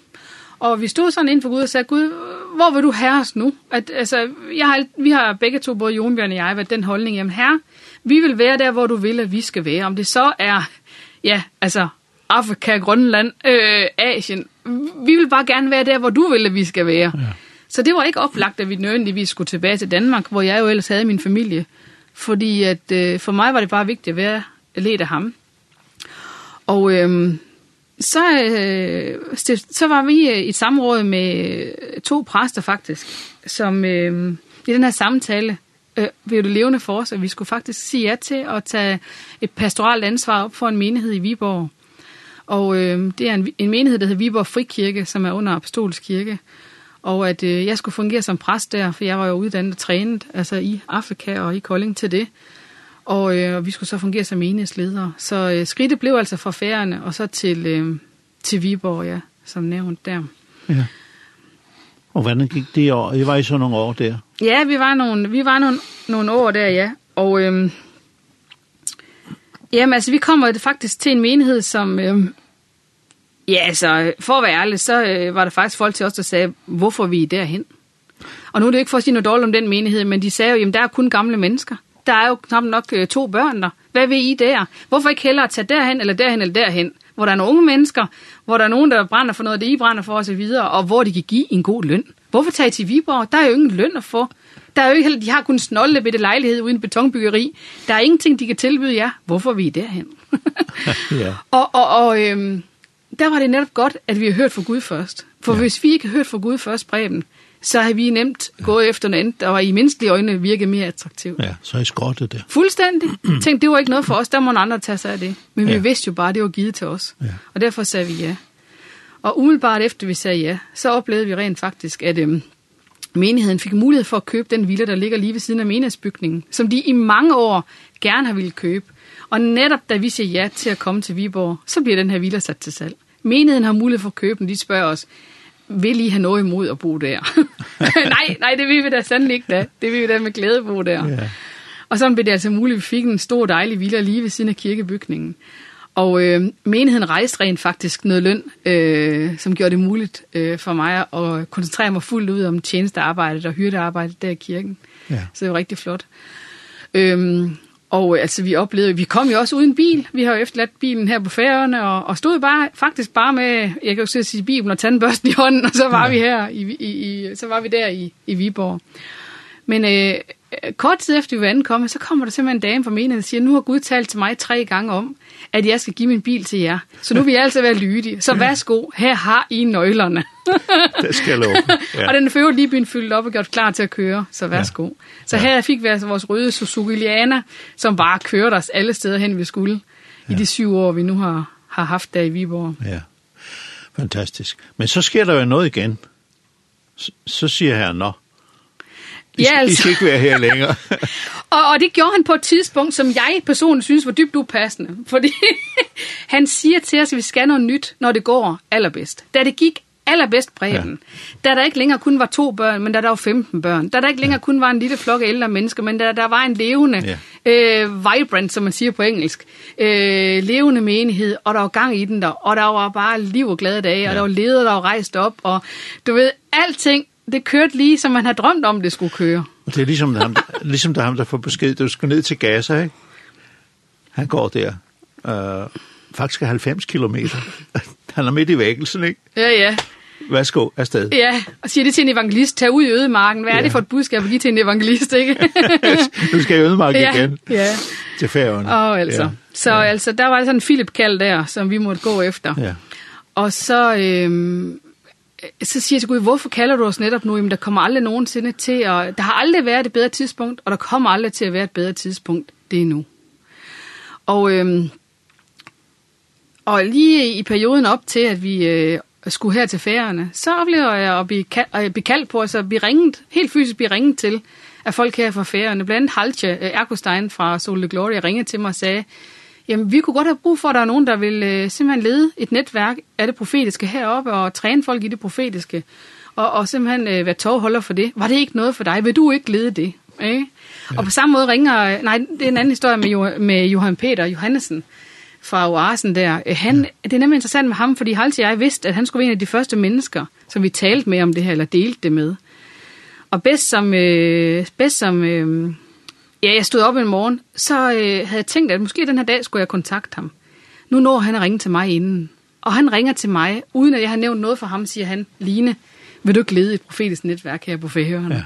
Og vi stod sådan inden for Gud og sagde, Gud, hvor vil du herre os nu? At, altså, jeg har, vi har begge to, både Jonbjørn og jeg, været den holdning, jamen herre, vi vil være der, hvor du vil, at vi skal være. Om det så er, ja, altså, Afrika, Grønland, øh, Asien. Vi vil bare gerne være der, hvor du vil, at vi skal være. Ja. Så det var ikke oplagt, at vi nødvendigvis skulle tilbage til Danmark, hvor jeg jo ellers havde min familie. Fordi at, øh, for mig var det bare vigtigt at være ledt af ham. Og øhm, så, øh, så var vi i et samråd med to præster faktisk, som øh, i den her samtale øh, blev det levende for os, at vi skulle faktisk sige ja til at tage et pastoralt ansvar op for en menighed i Viborg. Og øh, det er en, en menighed, der hedder Viborg Frikirke, som er under apostolsk kirke. Og at øh, jeg skulle fungere som præst der, for jeg var jo uddannet og trænet altså i Afrika og i Kolding til det og, øh, vi skulle så fungere som enhedsleder. Så øh, skridtet blev altså fra færerne og så til, øh, til Viborg, ja, som nævnt der. Ja. Og hvordan gik det år? I var i så nogle år der? Ja, vi var nogle, vi var nogle, nogle år der, ja. Og øh, jamen, altså, vi kommer faktisk til en menighed, som... Øh, ja, altså, for at være ærlig, så øh, var der faktisk folk til os, der sagde, hvorfor vi er derhen? Og nu er det ikke for at sige noget dårligt om den menighed, men de sagde jo, jamen, der er kun gamle mennesker der er jo knap nok to børn der. Hvad vil I der? Hvorfor ikke hellere tage derhen, eller derhen, eller derhen? Hvor der er nogle unge mennesker, hvor der er nogen, der brænder for noget, det I brænder for osv., og, og hvor de kan give en god løn. Hvorfor tage til Viborg? Der er jo ingen løn at få. Der er jo ikke, de har kun snolde ved det lejlighed uden betonbyggeri. Der er ingenting, de kan tilbyde jer. Hvorfor vi er derhen? ja. Og, og, og øhm, der var det netop godt, at vi har hørt fra Gud først. For ja. hvis vi ikke har hørt fra Gud først, Breben, så har vi nemt gået efter noget andet, var i menneskelige øjne virke mere attraktivt. Ja, så er I skrottet det. Fuldstændig. Tænk, det var ikke noget for os, der må andre tage sig af det. Men vi vidste jo bare, det var givet til os. Ja. Og derfor sagde vi ja. Og umiddelbart efter vi sagde ja, så oplevede vi rent faktisk, at øhm, menigheden fik mulighed for at købe den villa, der ligger lige ved siden af menighedsbygningen, som de i mange år gerne har ville købe. Og netop da vi siger ja til at komme til Viborg, så bliver den her villa sat til salg. Menigheden har mulighed for at købe den. De spørger os, vil I have noget imod at bo der? nej, nej, det vil vi da sandelig ikke da. Det vil vi da med glæde bo der. Yeah. Og sådan blev det altså muligt, vi fik en stor dejlig villa lige ved siden af kirkebygningen. Og øh, menigheden rejste rent faktisk noget løn, øh, som gjorde det muligt øh, for mig at koncentrere mig fuldt ud om tjenestearbejdet og hyrdearbejdet der i kirken. Ja. Så det var rigtig flot. Øhm, Og altså, vi oplevede, vi kom jo også uden bil. Vi har jo efterladt bilen her på færgerne, og, og stod bare, faktisk bare med, jeg kan jo sige, bilen og tandbørsten i hånden, og så var ja. vi her, i, i, i, så var vi der i, i Viborg. Men øh, kort tid efter vi var ankommet, så kommer der simpelthen en dame fra menigheden og siger, nu har Gud talt til mig tre gange om, at jeg skal give min bil til jer. Så nu vil jeg altså være lydig. Så værsgo, her har I nøglerne. det skal jeg love. Ja. og den er lige byen fyldt op og gjort klar til at køre, så værsgo. Ja. Så ja. her fik vi altså vores røde Suzuki Liana, som bare kørte os alle steder hen, vi skulle, ja. i de syv år, vi nu har, har haft der i Viborg. Ja, fantastisk. Men så sker der jo noget igen. Så, så siger her, nå, Yes. I skal ikke være her længere. og, og det gjorde han på et tidspunkt, som jeg personligt synes var dybt upassende. Fordi han siger til os, at vi skal noget nyt, når det går allerbedst. Da det gik allerbedst bredden, ja. da der ikke længere kun var to børn, men da der var 15 børn, da der ikke længere ja. kun var en lille flok af ældre mennesker, men da der var en levende, ja. øh, vibrant, som man siger på engelsk, øh, levende menighed, og der var gang i den der, og der var bare liv og glade dage, ja. og der var ledere, der var rejst op, og du ved, alting det kørte lige, som man havde drømt om, det skulle køre. Det er ligesom, der, ham, ligesom der ham, der får besked, du skal ned til Gaza, ikke? Han går der. Øh, faktisk 90 km. han er midt i vækkelsen, ikke? Ja, ja. Værsgo, afsted. Ja, og siger det til en evangelist, tag ud i ødemarken. Hvad ja. er det for et budskab at give til en evangelist, ikke? du skal i ødemarken ja. igen. Ja. Til færgerne. Og altså. Ja. Så ja. altså, der var sådan en Philip-kald der, som vi måtte gå efter. Ja. Og så, Øh, så siger jeg til Gud, hvorfor kalder du os netop nu? Jamen, der kommer aldrig nogensinde til, og der har aldrig været et bedre tidspunkt, og der kommer aldrig til at være et bedre tidspunkt. Det er nu. Og, øhm, og lige i perioden op til, at vi øh, skulle her til færgerne, så oplever jeg at blive, at blive kaldt på, altså at blive ringet, helt fysisk blive ringet til, af folk her fra færgerne. Blandt andet Halche Erkostein fra Sol de Gloria ringede til mig og sagde, Jamen, vi kunne godt have brug for, at der er nogen, der vil øh, simpelthen lede et netværk af det profetiske heroppe og træne folk i det profetiske. Og, og simpelthen øh, være tovholder for det. Var det ikke noget for dig? Vil du ikke lede det? Ikke? Ja. Og på samme måde ringer... Nej, det er en anden historie med, jo, med Johan Peter Johannesen fra Oasen der. Han, ja. Det er nemlig interessant med ham, fordi Hals og jeg vidste, at han skulle være en af de første mennesker, som vi talte med om det her, eller delte det med. Og bedst som, øh, bedst som øh, Ja, jeg stod op en morgen, så øh, havde jeg tænkt, at måske den her dag skulle jeg kontakte ham. Nu når han at ringe til mig inden. Og han ringer til mig, uden at jeg har nævnt noget for ham, siger han, Line, vil du ikke lede et profetisk netværk her på Færøerne? Ja.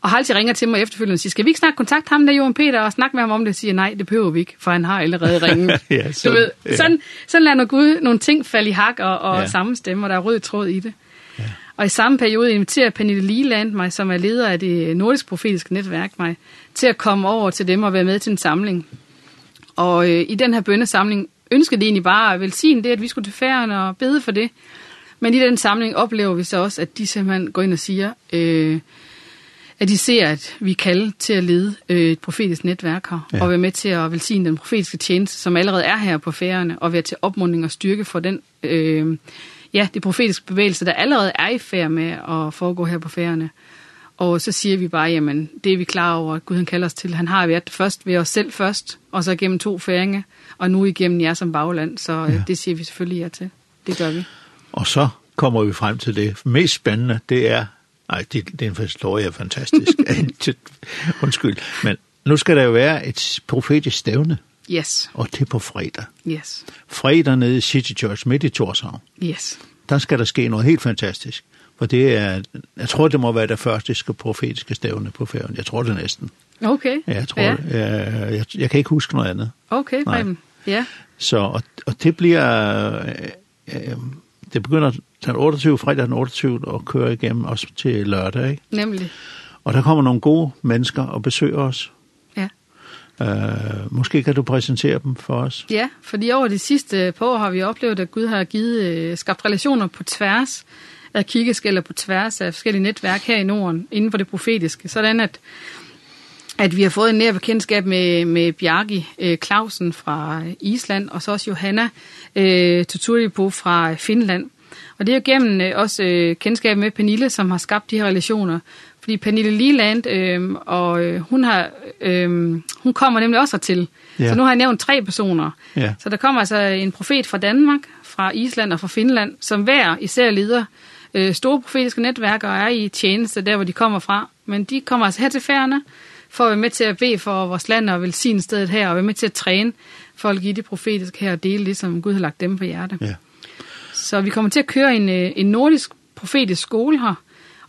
Og Halsi ringer til mig efterfølgende og siger, skal vi ikke snakke kontakt ham der, Johan Peter, og snakke med ham om det? Og siger, nej, det behøver vi ikke, for han har allerede ringet. ja, så, du ved, ja. sådan, sådan lader Gud nogle ting falde i hak og, og ja. sammenstemme, og der er rød tråd i det. Ja. Og i samme periode inviterer Pernille Liland mig, som er leder af det nordisk profetiske netværk mig, til at komme over til dem og være med til en samling. Og øh, i den her bønnesamling ønskede de egentlig bare at velsigne det, at vi skulle til færgen og bede for det. Men i den samling oplever vi så også, at de simpelthen går ind og siger, øh, at de ser, at vi er kaldet til at lede øh, et profetisk netværk her, ja. og være med til at velsigne den profetiske tjeneste, som allerede er her på færgerne, og være til opmuntring og styrke for den, øh, ja, det profetiske bevægelse, der allerede er i færd med at foregå her på færgerne. Og så siger vi bare, jamen, det er vi klar over, at Gud han kalder os til. Han har været først ved os selv først, og så gennem to færinge, og nu igennem jer som bagland. Så ja. det siger vi selvfølgelig ja til. Det gør vi. Og så kommer vi frem til det mest spændende, det er, nej, det, det er en historie er fantastisk, undskyld, men nu skal der jo være et profetisk stævne. Yes. Og det er på fredag. Yes. Fredag nede i City Church midt i Torshavn. Yes. Der skal der ske noget helt fantastisk. For det er, jeg tror det må være det første profetiske stævne på færgen. Jeg tror det næsten. Okay. Ja, jeg tror ja. Det. Jeg, jeg, jeg kan ikke huske noget andet. Okay, Nej. ja. Så, og, og det bliver, øh, øh, det begynder den 28. fredag den 28. og kører igennem os til lørdag, ikke? Nemlig. Og der kommer nogle gode mennesker og besøger os. Ja. Øh, måske kan du præsentere dem for os. Ja, fordi over de sidste par år har vi oplevet, at Gud har givet, skabt relationer på tværs af kirkeskælder på tværs af forskellige netværk her i Norden inden for det profetiske. Sådan at, at vi har fået en nær bekendtskab med, med Bjarki Clausen fra Island, og så også Johanna eh, Tuturipo fra Finland. Og det er jo gennem også øh, kendskab med Pernille, som har skabt de her relationer. Fordi Pernille Liland, øh, og øh, hun, har, øh, hun kommer nemlig også hertil. Ja. Så nu har jeg nævnt tre personer. Ja. Så der kommer altså en profet fra Danmark, fra Island og fra Finland, som hver især leder øh, store profetiske netværker er i tjeneste, der hvor de kommer fra. Men de kommer altså her til færgerne, for at være med til at bede for vores land og velsigne stedet her, og være med til at træne folk i det profetiske her og dele det, som Gud har lagt dem på hjerte. Ja. Så vi kommer til at køre en, en nordisk profetisk skole her,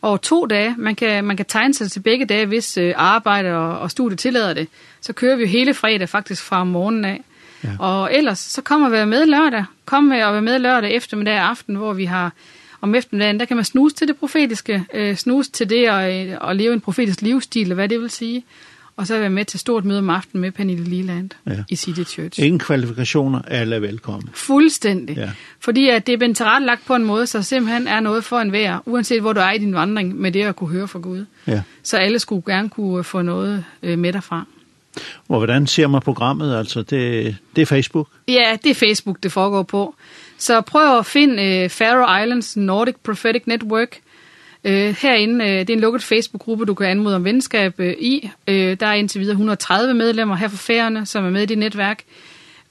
over to dage. Man kan, man kan tegne sig til begge dage, hvis øh, arbejde og, og studie tillader det. Så kører vi jo hele fredag faktisk fra morgenen af. Ja. Og ellers så kommer vi med lørdag. Kom med og være med lørdag eftermiddag aften, hvor vi har om eftermiddagen, der kan man snuse til det profetiske, øh, snuse til det at, at leve en profetisk livsstil, hvad det vil sige. Og så være med til stort møde om aftenen med Pernille Liland ja. i City Church. Ingen kvalifikationer, alle er velkommen. Fuldstændig. Ja. Fordi at det er blevet tilrettelagt på en måde, så simpelthen er noget for enhver, uanset hvor du er i din vandring, med det at kunne høre fra Gud. Ja. Så alle skulle gerne kunne få noget med derfra. Og hvordan ser man programmet? Altså, det, det er Facebook? Ja, det er Facebook, det foregår på. Så prøv at finde øh, Faroe Islands Nordic Prophetic Network. Øh, herinde, øh, det er en lukket Facebook-gruppe, du kan anmode om venskab øh, i. Øh, der er indtil videre 130 medlemmer her fra færerne, som er med i det netværk.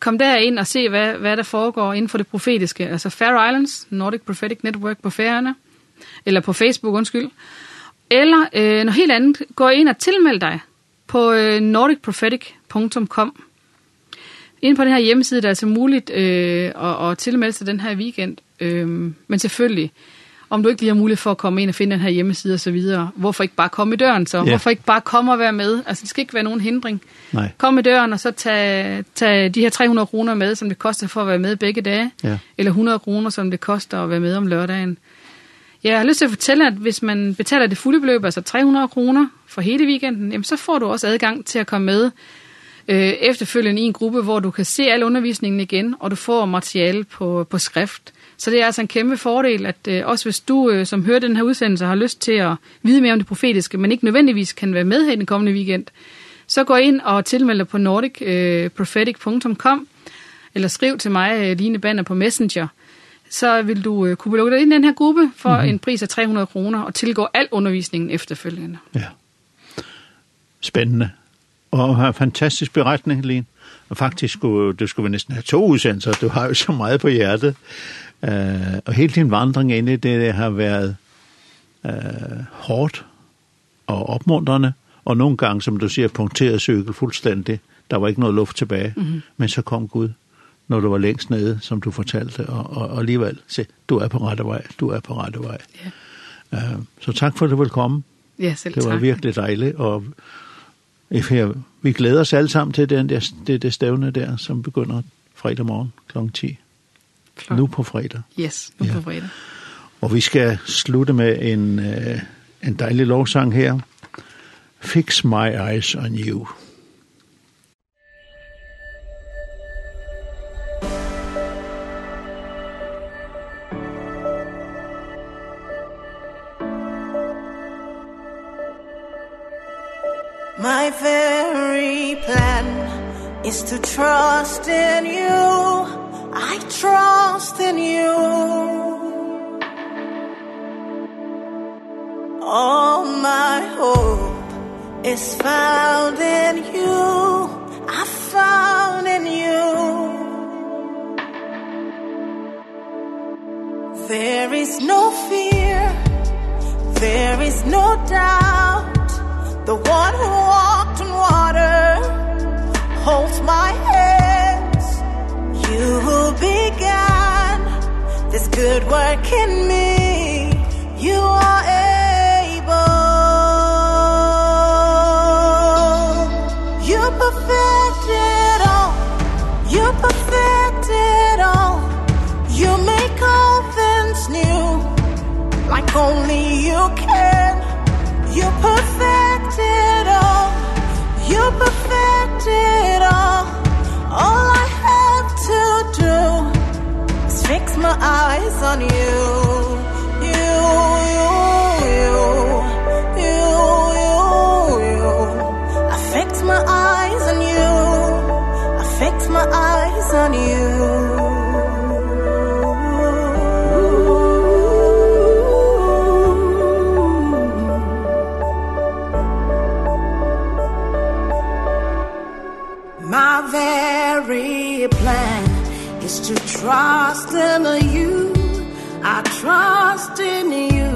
Kom derind og se, hvad, hvad der foregår inden for det profetiske. Altså Faroe Islands Nordic Prophetic Network på færerne. Eller på Facebook, undskyld. Eller øh, noget helt andet, gå ind og tilmeld dig på øh, nordicprophetic.com. Inde på den her hjemmeside, der er så muligt øh, at, at tilmelde sig den her weekend. Øh, men selvfølgelig, om du ikke lige har mulighed for at komme ind og finde den her hjemmeside og så videre, hvorfor ikke bare komme i døren så? Yeah. Hvorfor ikke bare komme og være med? Altså, det skal ikke være nogen hindring. Nej. Kom i døren og så tag, tag de her 300 kroner med, som det koster for at være med begge dage. Yeah. Eller 100 kroner, som det koster at være med om lørdagen. Ja, jeg har lyst til at fortælle, at hvis man betaler det fulde beløb, altså 300 kroner for hele weekenden, jamen så får du også adgang til at komme med øh, efterfølgende i en gruppe, hvor du kan se al undervisningen igen, og du får materiale på, på skrift. Så det er altså en kæmpe fordel, at øh, også hvis du, øh, som hører den her udsendelse, har lyst til at vide mere om det profetiske, men ikke nødvendigvis kan være med her den kommende weekend, så gå ind og tilmeld dig på nordicprophetic.com, øh, eller skriv til mig, Line Banner, på Messenger, så vil du kunne lukke dig ind i den her gruppe for mm -hmm. en pris af 300 kroner og tilgå al undervisningen efterfølgende. Ja. Spændende. Og en fantastisk beretning, Lene. Og faktisk skulle du skulle næsten have to udsendelser. Du har jo så meget på hjertet. Eh uh, og hele din vandring ind i det, det har været eh uh, hårdt og opmuntrende og nogle gange som du siger punkteret cykel fuldstændig. Der var ikke noget luft tilbage, mm -hmm. men så kom Gud når du var længst nede, som du fortalte, og, og, og alligevel se, du er på rette vej, du er på rette vej. Ja. Uh, så tak for, at du vil komme. Ja, selv Det var tak. virkelig dejligt, og her, vi glæder os alle sammen til den der, det, det stævne der, som begynder fredag morgen kl. 10. Klar. Nu på fredag. Yes, nu ja. på fredag. Og vi skal slutte med en, uh, en dejlig lovsang her. Fix my eyes on you. My very plan is to trust in you. I trust in you. All my hope is found in you. I found in you. There is no fear. There is no doubt. The one who walked on water holds my hands. You who began this good work in me. You are able. You perfected all. You perfected all. You make all things new Like only you can. You perfect you perfect all. I have to do is fix my eyes on you you you you. I fix my eyes on you. I fix my eyes on you. trust in you. I trust in you.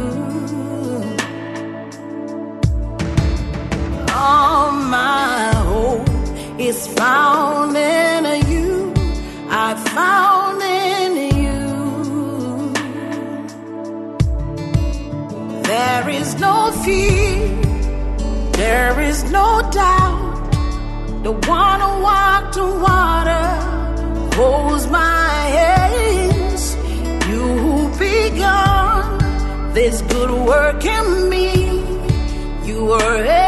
All my hope is found in you. I found in you. There is no fear. There is no doubt. The one who walked on water holds my hands you begun this good work in me you were able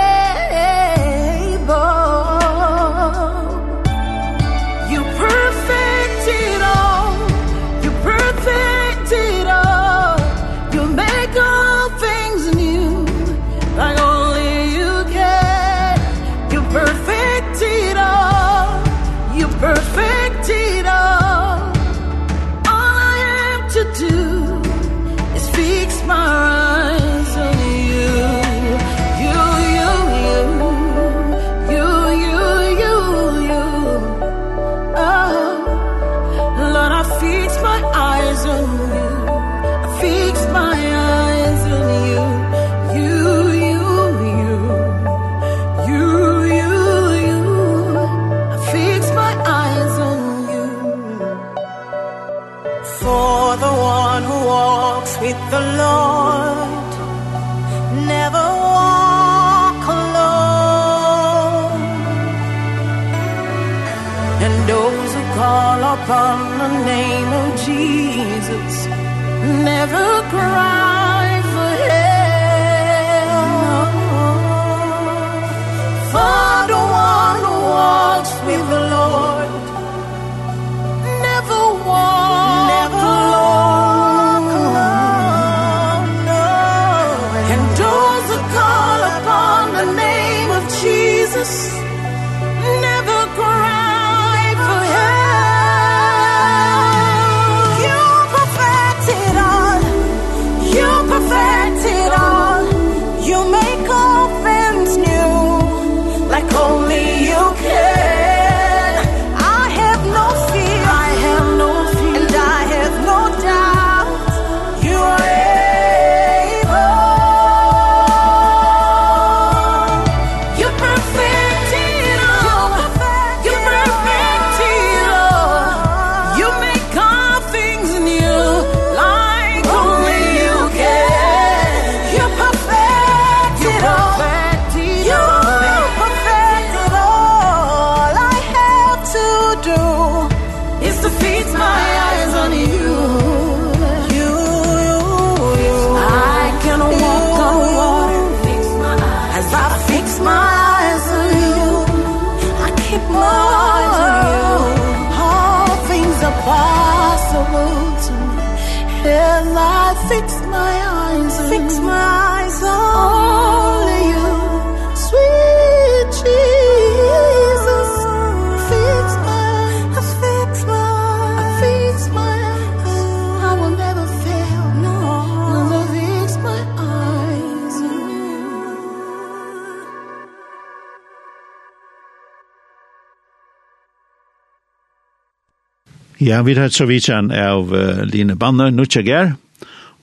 Ja, vi har så vidtjen av uh, Line Banner, Nutsjegær,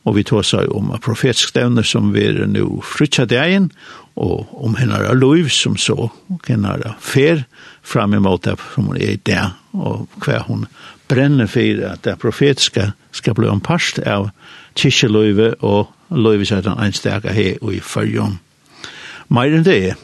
og vi tog seg om profetskstevne som vi er nå frutja degen, og om henne er lov som så, og henne er fer fram emot det som hun er i og hva hun brenner for at det profetiske skal bli ompast av kyrkjeløyve og løyve seg den enstaka her og i følgjom. Mer enn det er,